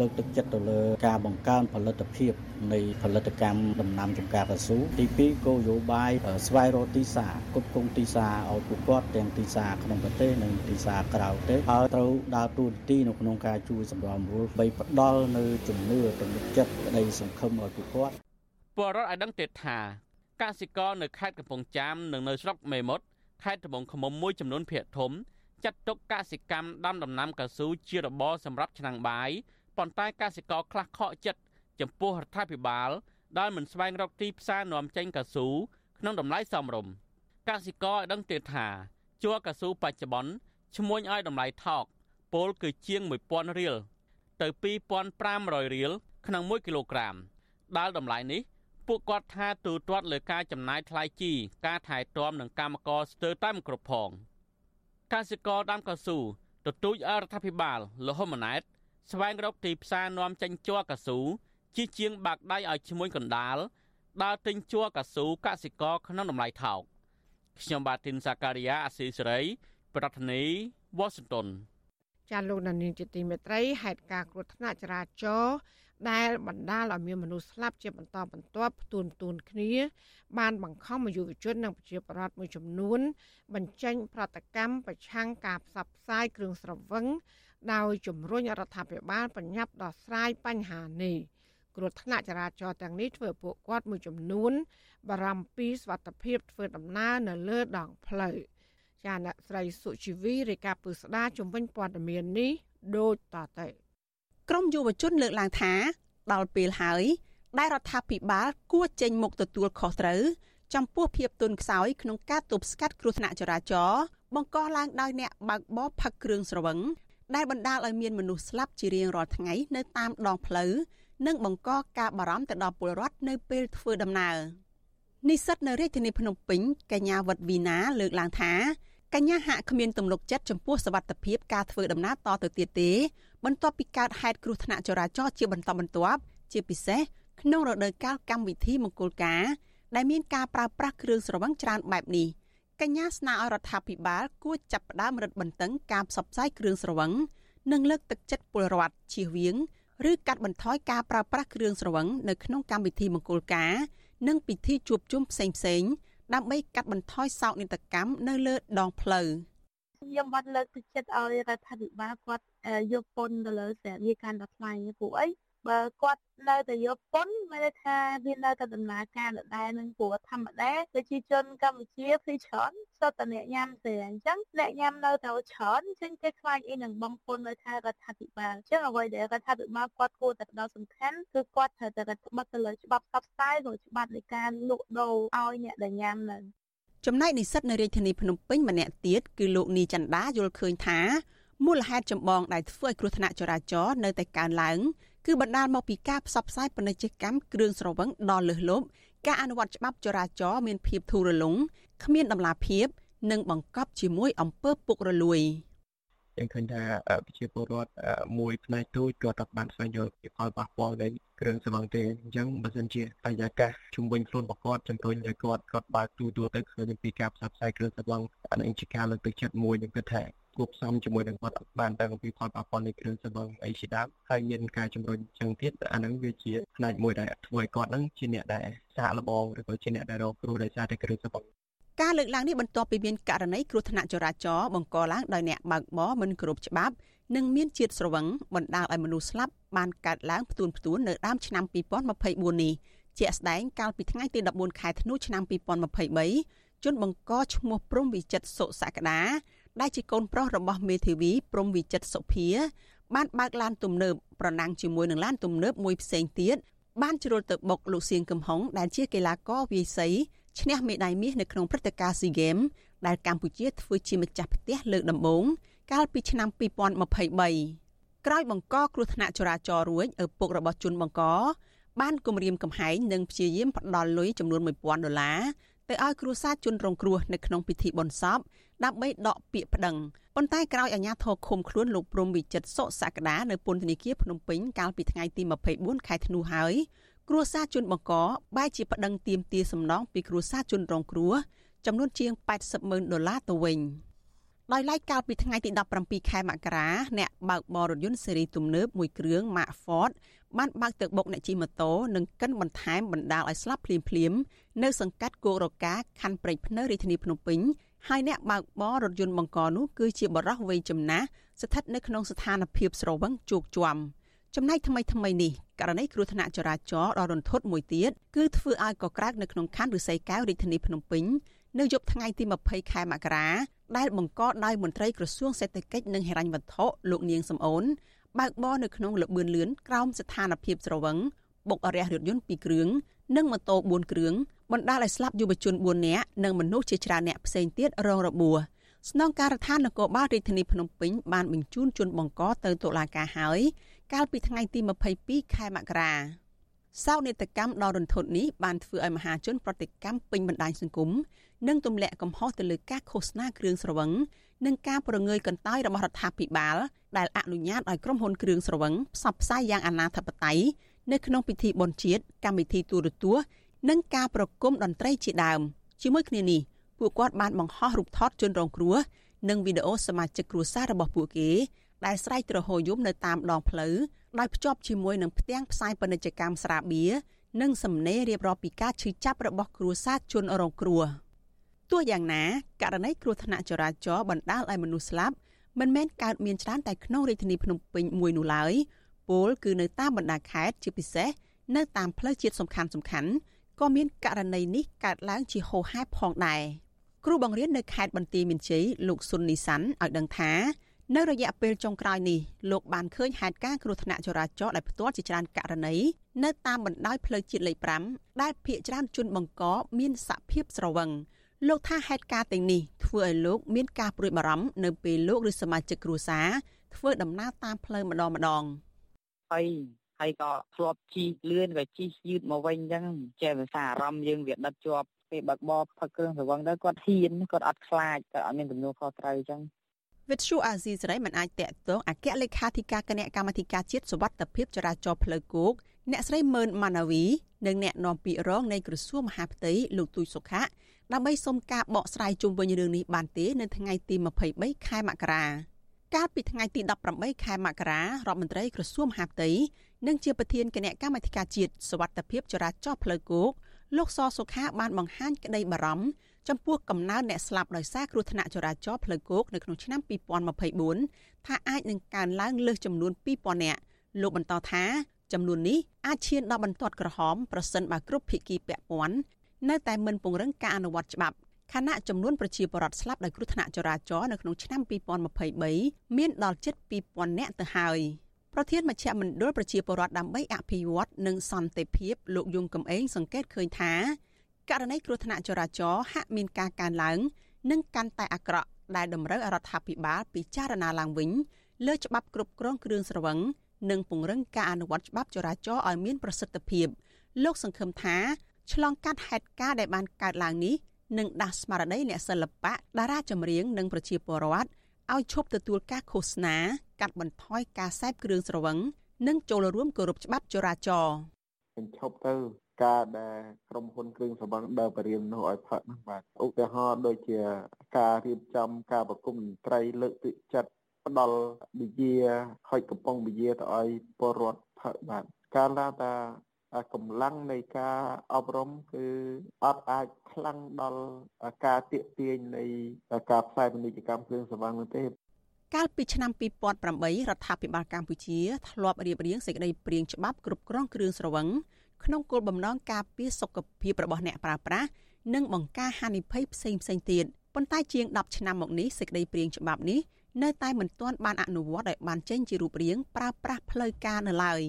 លើកទឹកចិត្តទៅលើការបង្កើនផលិតភាពនៃផលិតកម្មដំណាំចម្ការកៅស៊ូទី2គោលនយោបាយស្វែងរកទីផ្សារគ្រប់គង់ទីផ្សារឲ្យពួកគាត់ទាំងទីផ្សារក្នុងប្រទេសនិងទីផ្សារក្រៅប្រទេសហើយត្រូវដើរតួនាទីនៅក្នុងការជួយសម្របសម្រួលបីផ្ដល់នៅជំនឿទំនុកចិត្តក្តីសង្ឃឹមឲ្យពួកគាត់ពលរដ្ឋឲ្យដឹងទៀតថាកសិករនៅខេត្តកំពង់ចាមនិងនៅស្រុកមេមត់ខេត្តត្បូងឃ្មុំមួយចំនួនភាគធំចាត់ទុកកសិកម្មដាំដំណាំកៅស៊ូជារបរសម្រាប់ឆ្នាំងបាយប៉ុន្តែកសិករខ្លះខកចិត្តចំពោះរដ្ឋាភិបាលដែលមិនស្វែងរកទីផ្សារនាំចេញកៅស៊ូក្នុងតម្លៃសមរម្យកសិករឲ្យដឹងទៀតថា ជ័រកៅស៊ូបច្ចុប្បន្នឈ្មួញឲ្យតម្លៃថោកពលគឺជាង1000រៀលទៅ2500រៀលក្នុង1គីឡូក្រាមដែលតម្លៃនេះពួកគាត់ថាទូទាត់លើការចំណាយថ្លៃជីការថែទាំនិងកម្មករស្ទើរតែមិនគ្រប់ផងកសិករដាំកៅស៊ូទទូចអរដ្ឋាភិបាលលហ៊ុនម៉ាណែតស្វែងរកទីផ្សារនាំចេញជ័រកៅស៊ូជាជាងបាក់ដៃឲ្យឈ្មួញកណ្ដាលដើរទិញជ័រកៅស៊ូកសិករក្នុងតម្លៃថោក ខ្ញុំបាទទីនសាការីយ៉ាអស៊ីសេរី ប្រធានីវ៉ាស៊ីនតោនចាលោកនានីជាទីមេត្រីហេតុការណ៍គ្រោះថ្នាក់ចរាចរណ៍ដែលបណ្ដាលឲ្យមានមនុស្សស្លាប់ជាបន្តបន្ទាប់ផ្ទួនផ្ទួនគ្នា បានបង្ខំឲ្យយុវជននិងប្រជាពលរដ្ឋមួយចំនួន បញ្ចេញ ប្រតិកម្មប្រឆាំងការផ្សព្វផ្សាយគ្រឿងស្រវឹងដោយជំរុញរដ្ឋាភិបាលបញ្ញាប់ដោះស្រាយបញ្ហានេះ គ្រោះថ្នាក់ចរាចរណ៍ទាំងនេះធ្វើពួកគាត់មួយចំនួន បារម្ភពីសុវត្ថិភាពធ្វើដំណើរនៅលើដងផ្លូវចាអ្នកស្រីសុជីវីរាយការណ៍ពឹស្ដាជំវិញព័ត៌មាននេះដូចតទៅក្រមយុវជនលើកឡើងថាដល់ពេលហើយដែលរដ្ឋាភិបាលគួរចេញមុខទទួលខុសត្រូវចំពោះភាពទន់ខ្សោយក្នុងការទប់ស្កាត់គ្រោះថ្នាក់ចរាចរណ៍បង្កឡើងដោយអ្នកបើកបរផឹកគ្រឿងស្រវឹងដែលបណ្ដាលឲ្យមានមនុស្សស្លាប់ជារៀងរាល់ថ្ងៃនៅតាមដងផ្លូវ និងបង្កការបារម្ភទៅដល់ពលរដ្ឋនៅពេលធ្វើដំណើរនិស្សិតនៅរាជធានីភ្នំពេញកញ្ញាវត្តវីណាលើកឡើងថាកញ្ញាហាក់គ្មានទំនុកចិត្តចំពោះសវត្ថិភាពការធ្វើដំណើរតទៅទៀតទេ បន្ទាប់ពីកើតហេតុគ្រោះថ្នាក់ចរាចរណ៍ជាបន្តបន្ទាប់ជាពិសេសក្នុងរដូវកាលកម្មវិធីមង្គលការដែលមានការប្រើប្រាស់គ្រឿងស្រវឹងច្រើនបែបនេះកញ្ញាស្នើឲ្យរដ្ឋាភិបាលគួរចាប់ផ្ដើមរឹតបន្តឹងការផ្សព្វផ្សាយគ្រឿងស្រវឹងនិងលើកទឹកចិត្តពលរដ្ឋជៀសវាង ឬកាត់បន្ថយការប្រើប្រាស់គ្រឿងស្រវឹងនៅក្នុងកម្មវិធីមង្គលការនិងពិធីជួបជុំផ្សេងៗដើម្បីកាត់បន្ថយសោកនាដកម្មនៅលើដងផ្លូវខ្ញុំបានលើកទឹកចិត្តឲ្យរដ្ឋាភិបាលគាត់យកពន្ធទៅលើស្រាបៀរកាន់តែថ្លៃព្រោះអី បើគាត់នៅតែយកពន្ធមានន័យថាវានៅតែដំណើរការដដែលនឹងព្រោះធម្មតាប្រជាជនកម្ពុជាភីច្រើនសុទ្ធតែអ្នកញ៉ាំទេអញ្ចឹងអ្នកញ៉ាំនៅតែច្រើនអញ្ចឹងគេខ្លាចអីនឹងបងពន្ធនៅថារដ្ឋាភិបាលអញ្ចឹងអ្វីដែលរដ្ឋាភិបាលគាត់គួរតែផ្ដោតសំខាន់គឺគាត់ត្រូវតែរដ្ឋបတ်ទៅលើច្បាប់ផ្សព្វផ្សាយឬច្បាប់នៃការលក់ដូរឲ្យអ្នកដែលញ៉ាំនៅចំណែកនិស្សិតនៅរាជធានីភ្នំពេញម្នាក់ទៀតគឺលោកនីចន្ទាយល់ឃើញថាមូលហេតុចម្បងដែលធ្វើឲ្យគ្រោះថ្នាក់ចរាចរណ៍នៅតែកើនឡើង គឺបណ្ដាលមកពីការផ្សព្វផ្សាយពាណិជ្ជកម្មគ្រឿងស្រវឹងដល់លើសលប់ការអនុវត្តច្បាប់ចរាចរណ៍មានភាពធូររលុងគ្មានដំណាភាព និងបង្កប់ជាមួយអំពើពុករលួយយើងឃើញថាប្រជាពលរដ្ឋមួយផ្នែកទូចគាត់តែបានស្វែងយល់ពីផលប៉ះពាល់នៃគ្រឿងស្រវឹងទេអញ្ចឹងបើសិនជាបរិយាកាសជំវិញខ្លួនរបស់គាត់ជំរុញឲ្យគាត់គាត់បើកទូទួលទៅឃើញពីការផ្សព្វផ្សាយគ្រឿងស្រវឹងអានេះជាការលើកទឹកចិត្តមួយនឹងគិតថា គួបផ្សំជាមួយនឹងគាត់បានដឹងអំពីផលប៉ះពាល់នៃគ្រឿងស្រវឹងអីជាដើមហើយមានការជំរុញចឹងទៀតអាហ្នឹងវាជាផ្នែកមួយដែលធ្វើឲ្យគាត់ហ្នឹងជាអ្នកដែលសាកល្បងឬក៏ជាអ្នកដែលរកគ្រោះដោយសារតែគ្រឿងស្រវឹងការលើកឡើងនេះបន្ទាប់ពីមានករណីគ្រោះថ្នាក់ចរាចរណ៍បង្កឡើងដោយអ្នកបើកបរមិនគោរពច្បាប់និងមានជាតិស្រវឹងបណ្ដាលឲ្យមនុស្សស្លាប់បានកើតឡើងផ្ទួនផ្ទួននៅដើមឆ្នាំ2024នេះជាក់ស្ដែងកាលពីថ្ងៃទី14ខែធ្នូឆ្នាំ2023ជនបង្កឈ្មោះព្រំវិចិត្រសុសក្តា ដែលជាកូនប្រុសរបស់មេធាវីព្រំវិចិត្រសុភា បានបើកឡានទំនើបប្រណាំងជាមួយនឹងឡានទំនើបមួយផ្សេងទៀតបានជ្រុលទៅបុកលោកសៀងកំហុងដែលជាកីឡាករវាយសីឈ្នះមេដាយមាសនៅក្នុងព្រឹត្តិការណ៍ SEA Games ដែលកម្ពុជាធ្វើជាម្ចាស់ផ្ទះលើកដំបូងកាលពីឆ្នាំ2023ក្រោយបង្កគ្រោះថ្នាក់ចរាចរណ៍រួចឪពុករបស់ជនបង្កបានគម្រាមកំហែងនិងព្យាយាមផ្ដាល់លុយចំនួន1000ដុល្លារ ទៅឲ្យគ្រួសារជនរងគ្រោះនៅក្នុងពិធីបុណ្យសពដើម្បីដកពាក្យប្តឹងប៉ុន្តែក្រោយអាជ្ញាធរឃុំខ្លួនលោកព្រំវិចិត្រសុសក្តានៅពន្ធនាគារភ្នំពេញកាលពីថ្ងៃទី24ខែធ្នូហើយគ្រួសារជនបង្កបែរជាប្តឹងទាមទារសំណងពីគ្រួសារជនរងគ្រោះចំនួនជាង80ម៉ឺនដុល្លារទៅវិញ ដោយឡែកកាលពីថ្ងៃទី17ខែមករាអ្នកបើកបររថយន្តស៊េរីទំនើបមួយគ្រឿង Mark Ford បានបើកទឹកបុកអ្នកជិះម៉ូតូនិងកិនបន្ថែមបណ្ដាលឲ្យស្លាប់ភ្លាមភ្លាមនៅសង្កាត់គោករកាខណ្ឌព្រែកភ្នៅរាជធានីភ្នំពេញហើយអ្នកបើកបររថយន្តបង្កនោះគឺជាបរិះវ័យចំណាស់ស្ថិតនៅក្នុងស្ថានភាពស្រវឹងជោគជាំចំណែកថ្មីថ្មីនេះករណីគ្រោះថ្នាក់ចរាចរណ៍ដ៏រន្ធត់មួយទៀតគឺធ្វើឲ្យកក្រើកនៅក្នុងខណ្ឌឫស្សីកែវរាជធានីភ្នំពេញនៅយប់ថ្ងៃទី20ខែមករាដែលបង្កដោយមន្ត្រីក្រសួងសេដ្ឋកិច្ចនិងហិរញ្ញវត្ថុលោកនាងសំអូនបើកបរនៅក្នុងលបឿនលឿនក្រោមស្ថានភាពស្រវឹងបុករះរថយន្ត2គ្រឿងនិងម៉ូតូ4គ្រឿងបណ្ដាលឲ្យស្លាប់យុវជន4នាក់និងមនុស្សជាច្រើនអ្នកផ្សេងទៀតរងរបួសស្នងការដ្ឋាននគរបាលរាជធានីភ្នំពេញបានបញ្ជូនជនបង្កទៅតុលាការហើយកាលពីថ្ងៃទី22ខែមករាសោកនាដកម្មដ៏រន្ធត់នេះបានធ្វើឲ្យមហាជនប្រតិកម្មពេញបណ្ដាញសង្គម និងទម្លាក់កំហុសទៅលើការឃោសនាគ្រឿងស្រវឹងនិងការប្រងើយកន្តើយរបស់រដ្ឋាភិបាលដែលអនុញ្ញាតឲ្យក្រុមហ៊ុនគ្រឿងស្រវឹងផ្សព្វផ្សាយយ៉ាងអនាធិបតេយ្យនៅក្នុងពិធីបុណ្យជាតិកម្មវិធីទូរទស្សន៍និងការប្រគំតន្ត្រីជាដើមជាមួយគ្នានេះពួកគាត់បានបង្ហោះរូបថតជនរងគ្រោះនិងវីដេអូសមាជិកគ្រួសាររបស់ពួកគេដែលស្រែកទ្រហោយំនៅតាមដងផ្លូវដោយភ្ជាប់ជាមួយនឹងផ្ទាំងផ្សាយពាណិជ្ជកម្មស្រាបៀរនិងសំណេររៀបរាប់ពីការឈឺចាប់របស់គ្រួសារជនរងគ្រោះ ទោះយ៉ាងណាករណីគ្រោះថ្នាក់ចរាចរណ៍បណ្ដាលឲ្យមនុស្សស្លាប់មិនមែនកើតមានច្រើនតែក្នុងរាជធានីភ្នំពេញមួយនោះឡើយពលគឺនៅតាមបណ្ដាខេត្តជាពិសេសនៅតាមផ្លូវជាតិសំខាន់សំខាន់ក៏មានករណីនេះកើតឡើងជាហូរហែផងដែរគ្រូបង្រៀននៅខេត្តបន្ទាយមានជ័យលោកស៊ុននីសាន់ឲ្យដឹងថានៅរយៈពេលចុងក្រោយនេះលោកបានឃើញហេតុការណ៍គ្រោះថ្នាក់ចរាចរណ៍ដែលផ្ទាល់ជាច្រើនករណីនៅតាមបណ្ដោយផ្លូវជាតិលេខ5ដែលភ្នាក់ច្រើនជនបង្កមានសភាពស្រវឹង លោកថាហេតុការណ៍ទាំងនេះធ្វើឲ្យលោកមានការព្រួយបារម្ភនៅពេលលោកឬសមាជិកគ្រួសារធ្វើដំណើរតាមផ្លូវម្ដងម្ដងហើយហើយក៏ធ្លាប់ជិះលឿនក៏ជិះយឺតមកវិញអញ្ចឹងចេះភាសាអារម្មណ៍យើងវាដិតជាប់ពេលបើកបរផឹកគ្រឿងស្រវឹងទៅគាត់ហ៊ានគាត់អត់ខ្លាចគាត់អត់មានទំនួលខុសត្រូវអញ្ចឹងវិទ្យុអាស៊ីសេរីមិនអាចតាក់ទងអគ្គលេខាធិការគណៈកម្មាធិការជាតិសុវត្ថិភាពចរាចរណ៍ផ្លូវគោកអ្នកស្រីម៉ឺនម៉ាណាវីនិងអ្នកនាំពាក្យរងនៃក្រសួងមហាផ្ទៃលោកទូចសុខៈ ដើម្បីសុំការបកស្រាយជុំវិញរឿងនេះបានទេនៅថ្ងៃទី23ខែមករាកាលពីថ្ងៃទី18ខែមករារដ្ឋមន្ត្រីក្រសួងមហាផ្ទៃនិងជាប្រធានគណៈកម្មាធិការជាតិសវត្ថិភាពចរាចរណ៍ផ្លូវគោកលោកសសុខាបានបង្ហាញក្តីបារម្ភចំពោះកំណើនអ្នកស្លាប់ដោយសារគ្រោះថ្នាក់ចរាចរណ៍ផ្លូវគោកនៅក្នុងឆ្នាំ2024ថាអាចនឹងកើនឡើងលើសចំនួន2000នាក់លោកបន្តថាចំនួននេះអាចឈានដល់បន្ទាត់ក្រហមប្រសិនបើគ្រប់ភាគីពាក់ព័ន្ធ នៅតែមិនពង្រឹងការអនុវត្តច្បាប់ខណៈចំនួនប្រជាពលរដ្ឋស្លាប់ដោយគ្រោះថ្នាក់ចរាចរណ៍នៅក្នុងឆ្នាំ2023មានដល់ជិត2000នាក់ទៅហើយប្រធានមជ្ឈមណ្ឌលប្រជាពលរដ្ឋដើម្បីអភិវឌ្ឍនិងសន្តិភាពលោកយងកំឯងសង្កេតឃើញថាករណីគ្រោះថ្នាក់ចរាចរណ៍ហាក់មានការកើនឡើង និងកាន់តែអាក្រក់ដែលតម្រូវឲ្យរដ្ឋាភិបាលពិចារណាឡើងវិញលើច្បាប់គ្រប់គ្រងគ្រឿងស្រវឹងនិងពង្រឹងការអនុវត្តច្បាប់ចរាចរណ៍ឲ្យមានប្រសិទ្ធភាពលោកសង្ឃឹមថា ឆ្លងកាត់ហេតុការណ៍ដែលបានកើតឡើងនេះនិងដាស់ស្មារតីអ្នកសិល្បៈតារាចម្រៀងនិងប្រជាពលរដ្ឋឲ្យឈប់ទទួលការឃោសនា កាត់បន្ថយការសេពគ្រឿងស្រវឹងនិងចូលរួមគោរពច្បាប់ចរាចរណ៍បញ្ឈប់ទៅការដែលក្រុមហ៊ុនគ្រឿងស្រវឹងដើរបរិយានោះឲ្យផឹកហ្នឹងបាទឧទាហរណ៍ដូចជាការរៀបចំការប្រគំតន្ត្រីលើកទឹកចិត្តផ្ដល់វិជាហុចកំប៉ុងវិជាទៅឲ្យពលរដ្ឋផឹកបាទកាលណាតា កម្លាំងនៃការអប់រំគឺអត់អាចខ្លាំងដល់ការទៀកទាញនៃការផ្សាយពាណិជ្ជកម្មគ្រឿងសង្វឹងនោះទេកាលពីឆ្នាំ2008រដ្ឋាភិបាលកម្ពុជាធ្លាប់រៀបរៀងសេចក្តីព្រាងច្បាប់គ្រប់គ្រងគ្រឿងស្រវឹងក្នុងគោលបំណងការពារសុខភាពរបស់អ្នកប្រើប្រាស់និងបង្ការហានិភ័យផ្សេងផ្សេងទៀតប៉ុន្តែជាង10ឆ្នាំមកនេះសេចក្តីព្រាងច្បាប់នេះនៅតែមិនទាន់បានអនុវត្តឲ្យបានចេញជារូបរាងប្រើប្រាស់ផ្លូវការនៅឡើយ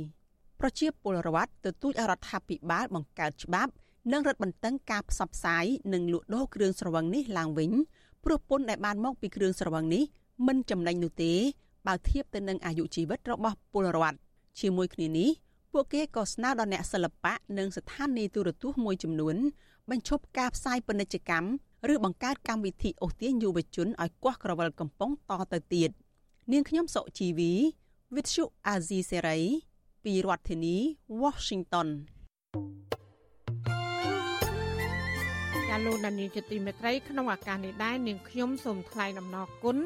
ប្រជាពលរដ្ឋទទូចរដ្ឋាភិបាលបង្កើតច្បាប់ និងរឹតបន្តឹងការផ្សព្វផ្សាយនិងលក់ដូរគ្រឿងស្រវឹងនេះឡើងវិញព្រោះពន្ធដែលបានមកពីគ្រឿងស្រវឹងនេះមិនចំណេញនោះទេបើធៀបទៅនឹងអាយុជីវិតរបស់ពលរដ្ឋជាមួយគ្នានេះពួកគេក៏ស្នើដល់អ្នកសិល្បៈនិងស្ថានីយទូរទស្សន៍មួយចំនួនបញ្ឈប់ការផ្សាយពាណិជ្ជកម្មឬបង្កើតកម្មវិធីអូសទាញយុវជនឲ្យគាស់ក្រវិលកំប៉ុងតទៅទៀតនាងខ្ញុំសុជីវី With you Azizi Serai ពីរដ្ឋធានី Washington ាលោកដានីជាទីមេត្រីក្នុងឱកាសនេះដែរនាងខ្ញុំសូមថ្លែងអំណរគុណ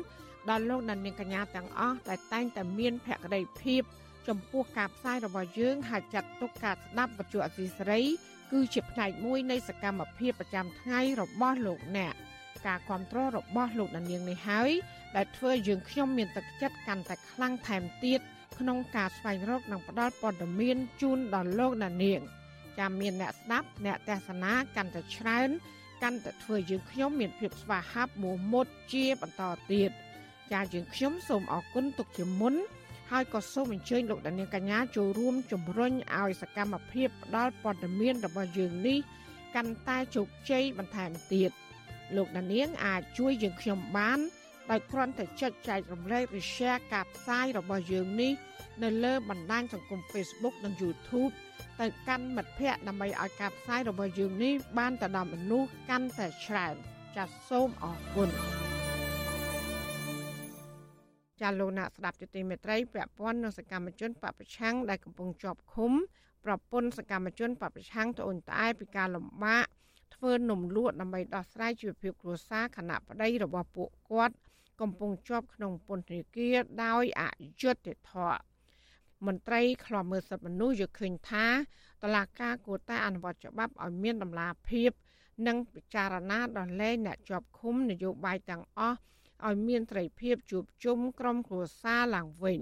ដល់លោកដានីកញ្ញាទាំងអស់ដែលតែងតែមានភក្ដីភាពចំពោះការផ្សាយរបស់យើងហើយចាត់ទុកការស្ដាប់វិទ្យុអសីសេរី គឺជាផ្នែកមួយនៃសកម្មភាពប្រចាំថ្ងៃរបស់លោកអ្នកការគ្រប់គ្រងរបស់លោកដានៀងនេះហើយដែលធ្វើយើងខ្ញុំមានទឹកចិត្តកាន់តែខ្លាំងថែមទៀត ក្នុងការស្វែងរកនិងផ្តល់ព័ត៌មានជូនដល់លោកដានៀងចាំមានអ្នកស្ដាប់អ្នកទេសនាកាន់តែច្រើនកាន់តែធ្វើយើងខ្ញុំមានភាពស្វាហាប់មោះមុតជាបន្តទៀតចាយើងខ្ញុំសូមអរគុណទុកជាមុនហើយក៏សូមអញ្ជើញលោកដានៀងកញ្ញាចូលរួមជំរុញឲ្យសកម្មភាពផ្ដល់ព័ត៌មានរបស់យើងនេះកាន់តែជោគជ័យបន្ថែមទៀតលោកដានៀងអាចជួយយើងខ្ញុំបាន ដោយគ្រាន់តែចុចចែករំលែកឬ share ការផ្សាយរបស់យើងនេះនៅលើបណ្ដាញសង្គម Facebook និង YouTube ទៅកាន់មិត្តភ័ក្តិដើម្បីឲ្យការផ្សាយរបស់យើងនេះបានទៅដល់មនុស្សកាន់តែច្រើនចាសសូមអរគុណចាលោកអ្នកស្ដាប់ជាទីមេត្រីពាក់ព័ន្ធនឹងសកម្មជនបពប្រឆាំងដែលកំពុងជាប់ឃុំ ប្រពន្ធសកម្មជនបពប្រឆាំងត្អូញត្អែពីការលំបាកធ្វើនំលក់ដើម្បីដោះស្រាយជីវភាពគ្រួសារខណៈប្តីរបស់ពួកគាត់ កំពុងជាប់ក្នុងពន្ធនាគារដោយអយុត្តិធម៌មន្ត្រីខ្លំមើលសិទ្ធិមនុស្សយល់ឃើញថាតឡាការគួរតែអនុវត្តច្បាប់ឲ្យមានតម្លាភាព និងពិចារណាដល់លែងអ្នកជាប់ឃុំនយោបាយទាំងអស់ឲ្យមានត្រីភាពជួបជុំក្រុមគ្រួសារឡើងវិញ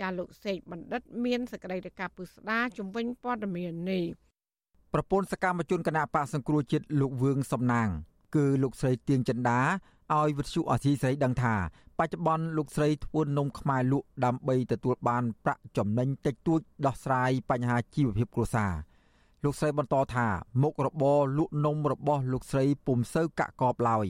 ចាលោកសេកបណ្ឌិត មានសក្តីរកាពុស្ដាជំវិញព័ត៌មាននេះប្រពន្ធសកម្មជនគណៈបកសង្គ្រោះជាតិលោកវឿងសំណាង គឺលោកស្រីទៀងចិន្តា ឲ្យវិទ្យុអសីស្រីដឹងថាបច្ចុប្បន្នលោកស្រីធ្វើនំខ្មែរលក់ដើម្បីទទួលបានប្រាក់ចំណេញតិចតួចដោះស្រាយបញ្ហាជីវភាពគ្រួសារលោកស្រីបន្តថាមុខរបរលក់នំរបស់លោកស្រីពុំសូវកាក់កបឡើយ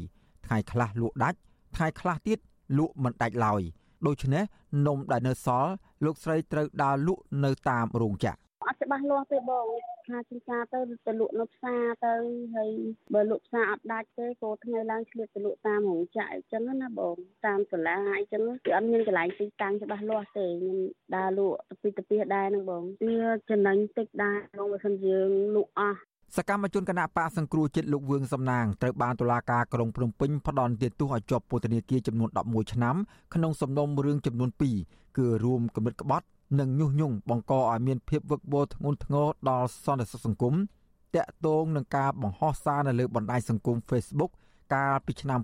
ថ្ងៃខ្លះលក់ដាច់ថ្ងៃខ្លះទៀតលក់មិនដាច់ឡើយដូច្នេះនំដែលនៅសល់លោកស្រីត្រូវដើរលក់នៅតាមរោងចក្រ អត់ច្បាស់លាស់ទេបងថាជាការទៅទៅលក់នៅផ្សារទៅហើយបើលក់ផ្សារអត់ដាច់ទេក៏ថ្ងៃឡើងឆ្លៀតទៅលក់តាមរោងចក្រអញ្ចឹងណាបងតាមសាលាអញ្ចឹងគឺអត់មានកន្លែងទីតាំងច្បាស់លាស់ទេខ្ញុំដើរលក់ទៅពីទៅពីដែរហ្នឹងបងវាចំណេញតិចដែរបងបើសិនយើងលក់អស់សកម្មជនគណៈបកសង្គ្រោះជាតិលោកវឿងសំណាងត្រូវបានតុលាការក្រុងភ្នំពេញផ្ដន្ទាទោសឲ្យជាប់ពន្ធនាគារចំនួន11ឆ្នាំក្នុងសំណុំរឿងចំនួន2គឺរួមគំនិតក្បត់ និងញុះញង់បង្កឲ្យមានភាពវឹកវរធ្ងន់ធ្ងរដល់សន្តិសុខសង្គមតាក់ទងនឹងការបង្ហោះសារនៅលើបណ្ដាញសង្គម Facebook កាលពីឆ្នាំ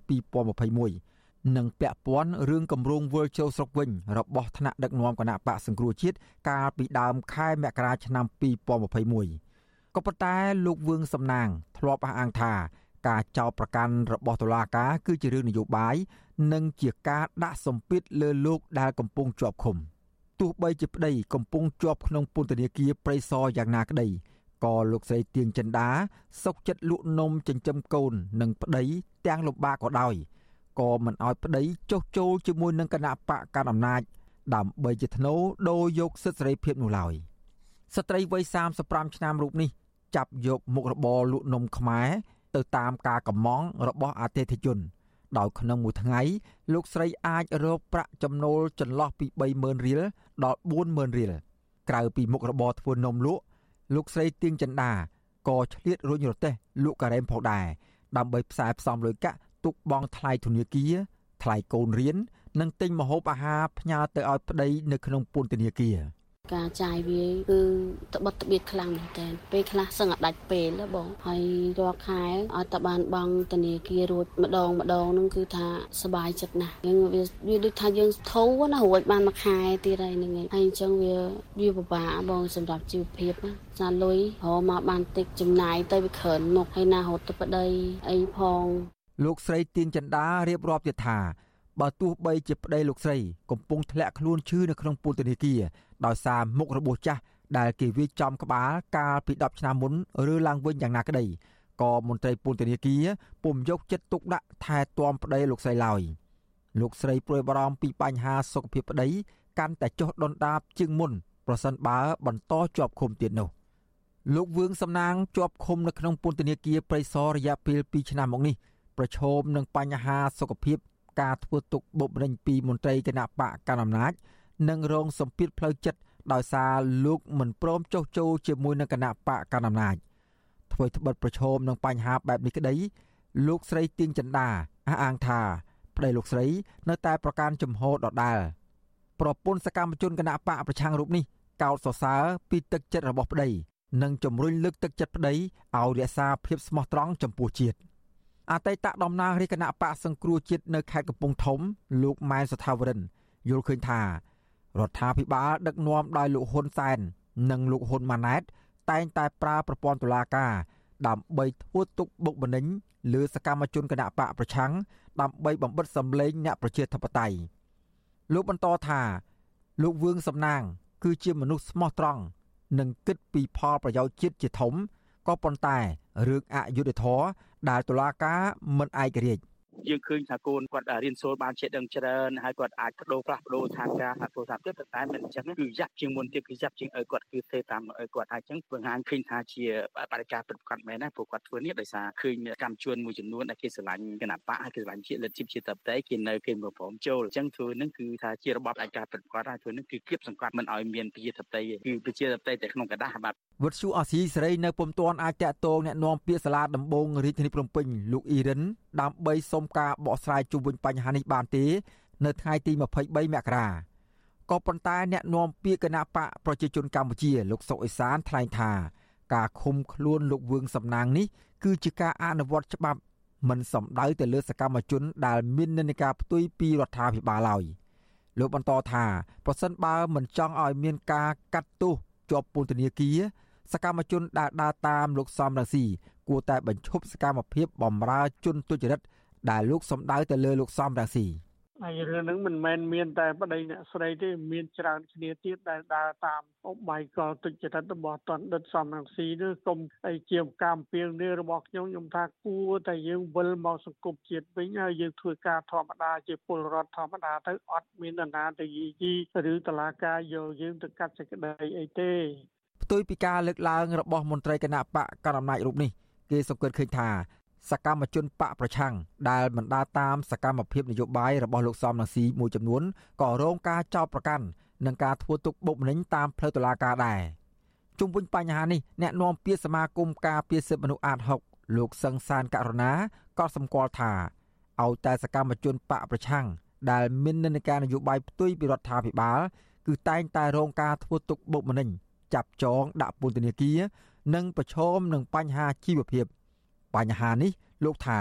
2021និងពាក់ព័ន្ធរឿងគម្រោងវិលចូលស្រុកវិញរបស់ថ្នាក់ដឹកនាំគណៈបកសង្គ្រោះជាតិកាលពីដើមខែមករាឆ្នាំ2021ក៏ប៉ុន្តែលោកវឿងសំណាង ធ្លាប់អះអាងថាការចោទប្រកាន់របស់តុលាការគឺជារឿងនយោបាយនិងជាការដាក់សម្ពាធលើលោកដែលកំពុងជាប់ឃុំ ទោះបីជាប្តីកំពុងជាប់ក្នុងពន្ធនាគារព្រៃសរយ៉ាងណាក្តីក៏លោកស្រីទៀងចិន្តាសុកចិត្តលក់នំចិញ្ចឹមកូននិងប្តីទាំងលំបាកក៏ដោយក៏មិនអោយប្តីចុះចូលជាមួយនឹងគណៈបកកណ្ដាលអំណាចដើម្បីជាធ្នូដូរយកសិទ្ធិសេរីភាពនោះឡើយស្ត្រីវ័យ35ឆ្នាំរូបនេះចាប់យកមុខរបរលក់នំខ្មែរទៅតាមការកម្មង់របស់អតិថិជន ដោយក្នុងមួយថ្ងៃលោកស្រីអាចរកប្រាក់ចំណូលចន្លោះពី30000រៀលដល់40000រៀលក្រៅពីមុខរបរធ្វើនំលក់លោកស្រីទៀងចិន្តាក៏ឆ្លៀតរុញរទេះលក់ការ៉េមផងដែរដើម្បីផ្សាយផ្សំលុយកាក់ទុកបង់ថ្លៃធនាគារថ្លៃកូនរៀននិងទិញម្ហូបអាហារផ្ញើទៅឲ្យប្តីនៅក្នុងពន្ធនាគារ។ ការចាយវាគឺត្បិតត្បៀតខ្លាំងមែនតើពេលខ្លះសឹងអាដាច់ពេលបងហើយរាល់ខែឲ្យតបានបង់ធនាគាររួចម្ដងម្ដងហ្នឹងគឺថាសុបាយចិត្តណាស់យើងវាវាដូចថាយើងធូរណារួចបានមួយខែទៀតហើយហ្នឹងហើយអញ្ចឹងវាវាពិបាកបងសម្រាប់ជីវភាពណាលុយរកមកបានតិចចំណាយទៅវាក្រើនមុខហើយណារត់ទៅប្តីអីផងលោកស្រីទៀនចន្ទារៀបរាប់ទៀតថា បើទោះបីជាប្តីលោកស្រីកំពុងធ្លាក់ខ្លួនឈឺនៅក្នុងពន្ធនាគារដោយសារមុខរបួសចាស់ដែលគេវាចំក្បាលកាលពី10ឆ្នាំមុនឬឡើងវិញយ៉ាងណាក្តីក៏មន្ត្រីពន្ធនាគារពុំយកចិត្តទុកដាក់ថែទាំប្តីលោកស្រីឡើយលោកស្រីព្រួយបារម្ភពីបញ្ហាសុខភាពប្តីកាន់តែចុះដុនដាបជាងមុនប្រសិនបើបន្តជាប់ឃុំទៀតនោះលោកវឿងសំណាងជាប់ឃុំនៅក្នុងពន្ធនាគារព្រៃសររយៈពេល2ឆ្នាំមកនេះប្រឈមនឹងបញ្ហាសុខភាព ការធ្វើទុកបុកម្នេញពីមន្ត្រីគណៈបកកណ្ដាលអំណាចនិងរងសម្ពាធផ្លូវចិត្តដោយសារលោកមិនព្រមចុះចូលជាមួយនឹងគណៈបកកណ្ដាលអំណាចធ្វើត្បិតប្រឈមនឹងបញ្ហាបែបនេះក្តីលោកស្រីទៀងចន្ទាអះអាងថាប្តីលោកស្រីនៅតែប្រកាន់ជំហរដដែលប្រពន្ធសកម្មជនគណៈបកប្រឆាំងរូបនេះកោតសរសើរពីទឹកចិត្តរបស់ប្តីនិងជំរុញលើកទឹកចិត្តប្តីឲ្យរក្សាភាពស្មោះត្រង់ចំពោះជាតិ អតីតតំណាងរាជគណៈបកសង្គ្រោះជាតិនៅខេត្តកំពង់ធំ លោកម៉ែនសថាវរិន យល់ឃើញថារដ្ឋាភិបាលដឹកនាំដោយលោកហ៊ុនសែននិងលោកហ៊ុនម៉ាណែត តែងតែប្រើប្រព័ន្ធតុលាការដើម្បីធ្វើទុកបុកម្នេញលើសកម្មជនគណបកប្រឆាំងដើម្បីបំបិតសម្លេងអ្នកប្រជាធិបតេយ្យលោកបន្តថា លោកវឿងសំណាង គឺជាមនុស្សស្មោះត្រង់និងគិតពីផលប្រយោជន៍ជាតិជាធំក៏ប៉ុន្តែ រឿងអយុត្តិធម៌ដែលតុលាការមិនឯករាជ្យ យើងឃើញថាកូនគាត់រៀនសូត្របានចេះដឹងច្រើនហើយគាត់អាចបដូរផ្លាស់ប្ដូរឋានការហាត់ទូរស័ព្ទទៀតតែមិនអញ្ចឹងគឺយ៉ាប់ជាងមុនទៀតគឺយ៉ាប់ជាងឲ្យគាត់គឺទេតាមឲ្យគាត់ហើយអញ្ចឹងបង្ហាញឃើញថាជាបរិការពិតប្រាកដមែនណាព្រោះគាត់ធ្វើនេះដោយសារឃើញកម្មជួនមួយចំនួនដែលគេស្រឡាញ់គណៈបកហើយគេស្រឡាញ់ជាលទ្ធិជាតបតេគេនៅគេមកព្រមចូលអញ្ចឹងធ្វើនឹងគឺថាជារបបឯកាពិតប្រាកដហើយធ្វើនឹងគឺគៀបសង្កត់មិនឲ្យមានប្រជាធិបតេយ្យគឺប្រជាធិបតេយ្យតែក្នុងกระดาษបាទវុទ្ធុអាស៊ីសេរីនៅពុំទាន់អាចតាក់ទងแนะនាំពាក្យសាលាដំបងរាជធានីភ្នំពេញលោកអ៊ីរិនដើម្បីសុំ ការបកស្រាយជុំវិញបញ្ហានេះបានទេ នៅថ្ងៃទី23មករាក៏ប៉ុន្តែអ្នកនាំពាក្យគណៈបកប្រជាជនកម្ពុជា លោកសុកអេសានថ្លែងថាការឃុំខ្លួនលោកវឿងសំណាងនេះគឺជាការអនុវត្តច្បាប់មិនសំដៅទៅលើសកម្មជនដែលមាននិន្នាការផ្ទុយពីរដ្ឋាភិបាលឡើយលោកបន្តថាប្រសិនបើមិនចង់ឲ្យមានការកាត់ទោសជាប់ពន្ធនាគារសកម្មជនដែលដើរតាមលោកសំរងស៊ីគួរតែបញ្ឈប់សកម្មភាពបំរើជនទុច្ចរិត ដែលលោកសំដៅទៅលើលោកសំរងស៊ីហើយរឿងហ្នឹងមិនមែនមានតែប្តីអ្នកស្រីទេមានច្រើនគ្នាទៀតដែលដើរតាមអបាយកលទុច្ចរិតរបស់តនដិតសំរងស៊ីនេះគុំអីជាកម្មពៀងនេះរបស់ខ្ញុំខ្ញុំថាគួរតែយើងវិលមកសង្គមជាតិវិញហើយយើងធ្វើការធម្មតាជាពលរដ្ឋធម្មតាទៅអត់មាននរណាទៅយីជីឬតឡាការយកយើងទៅកាត់សេចក្តីអីទេផ្ទុយពីការលើកឡើងរបស់មន្ត្រីគណៈបកកណ្ដាលអំណាចរូបនេះគេសង្កេតឃើញថា សកម្មជនបកប្រឆាំងដែលមិនដើរតាមសកម្មភាពនយោបាយរបស់លោកសំរងស៊ីមួយចំនួនក៏រងការចោទប្រកាន់និងការធ្វើទុកបុកម្នេញតាមផ្លូវតុលាការដែរជុំវិញបញ្ហានេះអ្នកនាំពាក្យសមាគមការពារសិទ្ធិមនុស្សអាត6លោកសឹងសានករណាក៏សម្គាល់ថាឲ្យតែសកម្មជនបកប្រឆាំងដែលមាននិន្នាការនយោបាយផ្ទុយពីរដ្ឋាភិបាលគឺតែងតែរងការធ្វើទុកបុកម្នេញចាប់ចងដាក់ពន្ធនាគារនិងប្រឈមនឹងបញ្ហាជីវភាព បញ្ហានេះលោកថា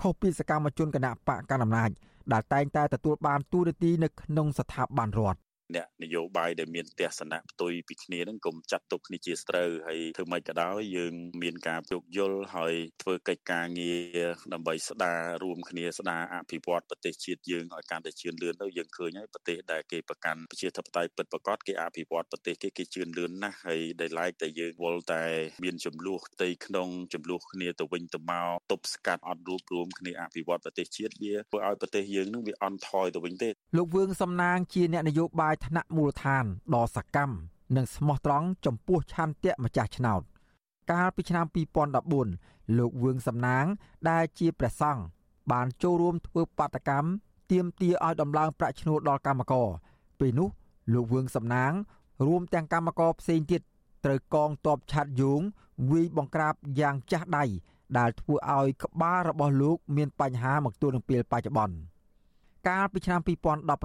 ខុសពីសកម្មជនគណៈបកកណ្ដាលអំណាចដែលតែងតែទទួលបានទូរទីនៅក្នុងស្ថាប័នរដ្ឋ អ្នកនយោបាយដែលមានទស្សនៈផ្ទុយពីគ្នានឹងកុំចាត់ទុកគ្នាជាស្ត្រូវហើយធ្វើម៉េចក៏ដោយយើងមានការយោគយល់ហើយធ្វើកិច្ចការងារដើម្បីស្ដាររួមគ្នាស្ដារអភិវឌ្ឍប្រទេសជាតិយើងឲ្យកាន់តែជឿនលឿនទៅយើងឃើញហើយប្រទេសដែលគេប្រកាន់ប្រជាធិបតេយ្យពិតប្រាកដគេអភិវឌ្ឍប្រទេសគេគេជឿនលឿនណាស់ហើយដែលឡែកតែយើងវល់តែមានចំនួនផ្ទៃក្នុងចំនួនគ្នាទៅវិញទៅមកទប់ស្កាត់អត់រួបរวมគ្នាអភិវឌ្ឍប្រទេសជាតិវាធ្វើឲ្យប្រទេសយើងនឹងវាអន់ថយទៅវិញទេលោកវឿងសំណាងជាអ្នកនយោបាយថ្នាក់មូលដ្ឋានដ៏សកម្មនិងស្មោះត្រង់ចំពោះឆន្ទៈម្ចាស់ឆ្នោតកាលពីឆ្នាំ2014លោកវឿងសំណាង ដែលជាព្រះសង្ឃបានចូលរួមធ្វើបាតកម្មទាមទារឲ្យដំឡើងប្រាក់ឈ្នួលដល់កម្មករពេលនោះលោកវឿងសំណាង រួមទាំងកម្មករផ្សេងទៀតត្រូវកងទ័ពឆាត់យងវាយបង្ក្រាបយ៉ាងចាស់ដៃដែលធ្វើឲ្យក្បាលរបស់លោក មានបញ្ហាមកទល់នឹងពេលបច្ចុប្បន្នកាលពីឆ្នាំ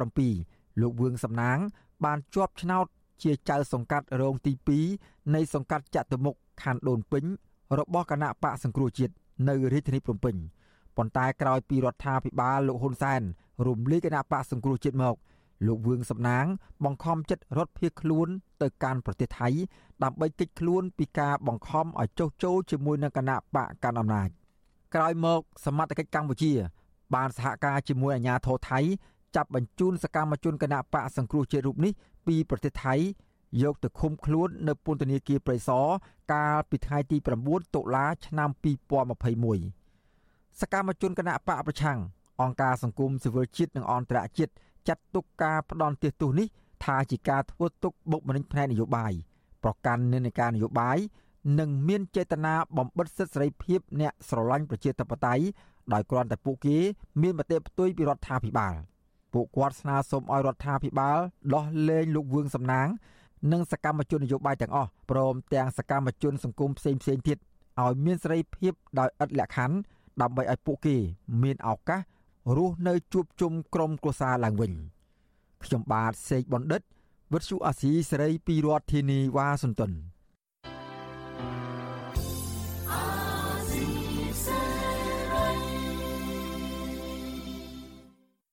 2017 លោកវឿងសំណាង បានជាប់ឆ្នោតជាចៅសង្កាត់រងទី2នៃសង្កាត់ចតុមុខខណ្ឌដូនពេញ របស់គណៈបកសង្គ្រោះជាតិនៅរាជធានីភ្នំពេញប៉ុន្តែក្រោយពីរដ្ឋាភិបាលលោកហ៊ុនសែនរំលាយគណៈបកសង្គ្រោះជាតិមកលោកវឿងសំណាង បង្ខំចិត្តរត់ភៀសខ្លួនទៅកាន់ប្រទេសថៃដើម្បីគេចខ្លួនពីការបង្ខំឲ្យចុះចូលជាមួយនឹងគណៈបកកាន់អំណាចក្រោយមកសមត្ថកិច្ចកម្ពុជា បានសហការជាមួយអាជ្ញាធរថៃ ចាប់បញ្ជូនសកម្មជនគណៈបកសង្គ្រោះជាតិរូបនេះពីប្រទេសថៃយកទៅឃុំខ្លួននៅពន្ធនាគារព្រៃសរកាលពីថ្ងៃទី9តុលាឆ្នាំ2021សកម្មជនគណៈបកប្រឆាំងអង្គការសង្គមស៊ីវិលជាតិនិងអន្តរជាតិចាត់ទុកការផ្ដន់ទោសនេះថាជាការធ្វើទុកបុកម្នេញផ្នែកនយោបាយប្រកាន់និន្នាការនយោបាយនិងមានចេតនាបំបិទសិទ្ធិសេរីភាពអ្នកស្រឡាញ់ប្រជាធិបតេយ្យដោយគ្រាន់តែពួកគេមានមតិផ្ទុយពីរដ្ឋាភិបាល។ ពួកគាត់ស្នើសុំឲ្យរដ្ឋាភិបាលដោះលែងលោកវឿងសំណាង និងសកម្មជននយោបាយទាំងអស់ព្រមទាំងសកម្មជនសង្គមផ្សេងផ្សេងទៀតឲ្យមានសេរីភាពដោយឥតលក្ខខណ្ឌដើម្បីឲ្យពួកគេមានឱកាសរស់នៅជួបជុំក្រុមគ្រួសារឡើងវិញខ្ញុំបាទសេកបណ្ឌិតវិទ្យុអាស៊ីសេរីពីរដ្ឋធានីវ៉ាស៊ីនតោន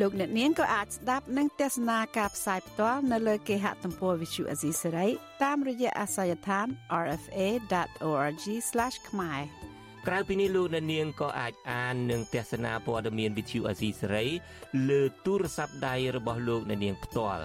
លោកអ្នកនាងក៏អាចស្ដាប់និងទស្សនាការផ្សាយផ្ទាល់នៅលើគេហទំព័រ Visual Asia សេរីតាមរយៈអាស័យដ្ឋាន rfa.org/ ខ្មែរក្រៅពីនេះលោកអ្នកនាងក៏អាចអាននិងទស្សនាព័ត៌មាន Visual Asia សេរីលើទូរស័ព្ទដៃរបស់លោកអ្នកនាងផ្ទាល់